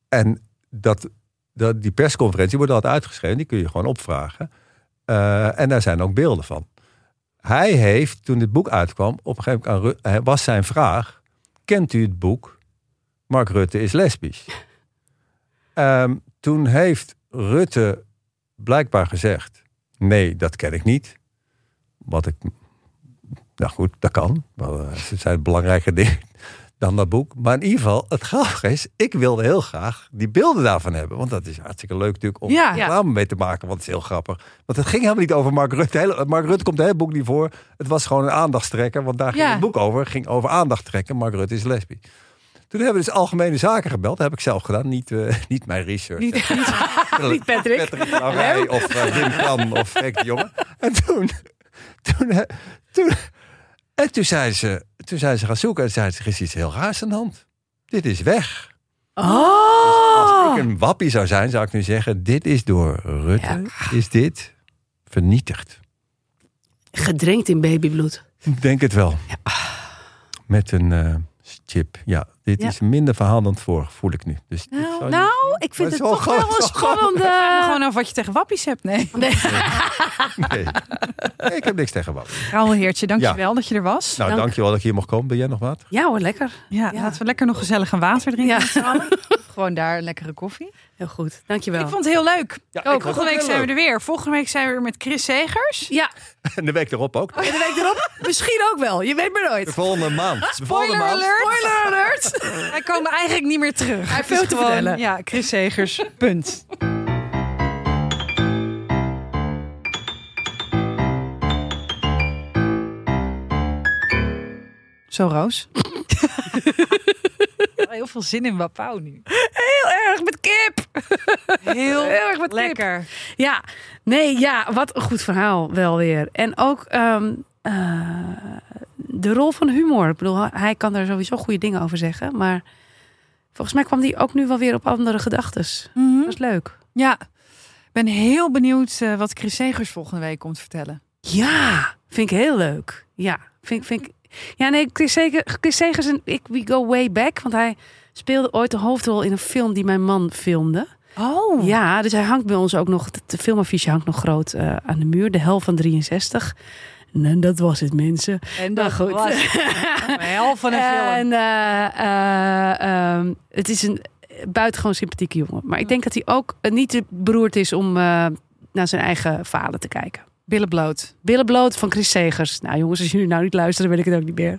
en dat, dat, die persconferentie wordt altijd uitgeschreven. Die kun je gewoon opvragen. Eh, en daar zijn ook beelden van. Hij heeft, toen dit boek uitkwam, op een gegeven moment was zijn vraag: Kent u het boek Mark Rutte is lesbisch? Ehm, toen heeft Rutte blijkbaar gezegd: Nee, dat ken ik niet. Wat ik. Nou goed, dat kan. Wel, eh, zijn belangrijke dingen dan dat boek. Maar in ieder geval, het grappige is: ik wilde heel graag die beelden daarvan hebben. Want dat is hartstikke leuk natuurlijk om Ja. reclame mee te maken. Want het is heel grappig. Want het ging helemaal niet over Mark Rutte. Hele- Mark Rutte komt het hele boek niet voor. Het was gewoon een aandachtstrekker. Want daar ging Ja. het boek over. Het ging over aandacht trekken. Mark Rutte is lesbisch. Toen hebben we dus algemene zaken gebeld. Dat heb ik zelf gedaan. Niet, eh, niet mijn research. Niet, niet, Niet Patrick. Patrick of uh, Wim Kan of de Jonge. En toen, toen, eh, toen, en toen zei ze, toen zijn ze gaan zoeken en zei ze, er is iets heel raars aan de hand. Dit is weg. Dus Oh. Als ik een wappie zou zijn, zou ik nu zeggen, dit is door Rutte, is dit vernietigd. Gedrenkt in babybloed. Ik denk het wel. Met een eh, chip. Ja, dit Ja. is minder verhaal dan het vorige, voel ik nu. Dus Nou, nou, ik vind het toch wel een spannende... gewoon af wat je tegen wappies hebt. Nee. Nee. Nee. Nee, ik heb niks tegen wappie. Raoul Heertje, dankjewel dat je er was. Nou, Dank. dankjewel dat ik hier mocht komen. Ben jij nog wat? Ja hoor, lekker. Ja, Ja. laten we lekker nog gezellig een water drinken. Ja. Gewoon daar een lekkere koffie. Heel goed, dankjewel. Ik vond het heel leuk. Ja, Oh, volgende week zijn we er weer. Volgende week zijn we er met Chris Segers. Ja, En de week erop ook. en de week erop misschien ook wel. Je weet maar De nooit. volgende maand. De volgende Spoiler maand. alert. Spoiler alert. Wij komen eigenlijk niet meer terug. Hij heeft veel te gewoon, vertellen. Ja, Chris Segers. Punt. Zo, Roos. Heel veel zin in Wapau nu. Heel erg met kip. Heel, Heel erg met kip. lekker. Ja, nee, ja, wat een goed verhaal wel weer. En ook ehm, eh, de rol van humor. Ik bedoel, hij kan daar sowieso goede dingen over zeggen. Maar volgens mij kwam die ook nu wel weer op andere gedachten. Mhm. Dat is leuk. Ja, ik ben heel benieuwd eh, wat Chris Segers volgende week komt vertellen. Ja, vind ik heel leuk. Ja, vind, vind ik... Ja, nee, Chris, Seger, Chris Segers en ik, we go way back. Want hij speelde ooit de hoofdrol in een film die mijn man filmde. Oh. Ja, dus hij hangt bij ons ook nog. De filmaffiche hangt nog groot eh, aan de muur. De hel van 63. En dat was het, mensen. En dat goed. was hel van een film. En eh, eh, ehm, het is een buitengewoon sympathieke jongen. Maar ik denk dat hij ook niet te beroerd is om naar zijn eigen falen te kijken. Billen bloot. Bloot van Chris Segers. Nou jongens, als jullie nou niet luisteren, weet ik het ook niet meer.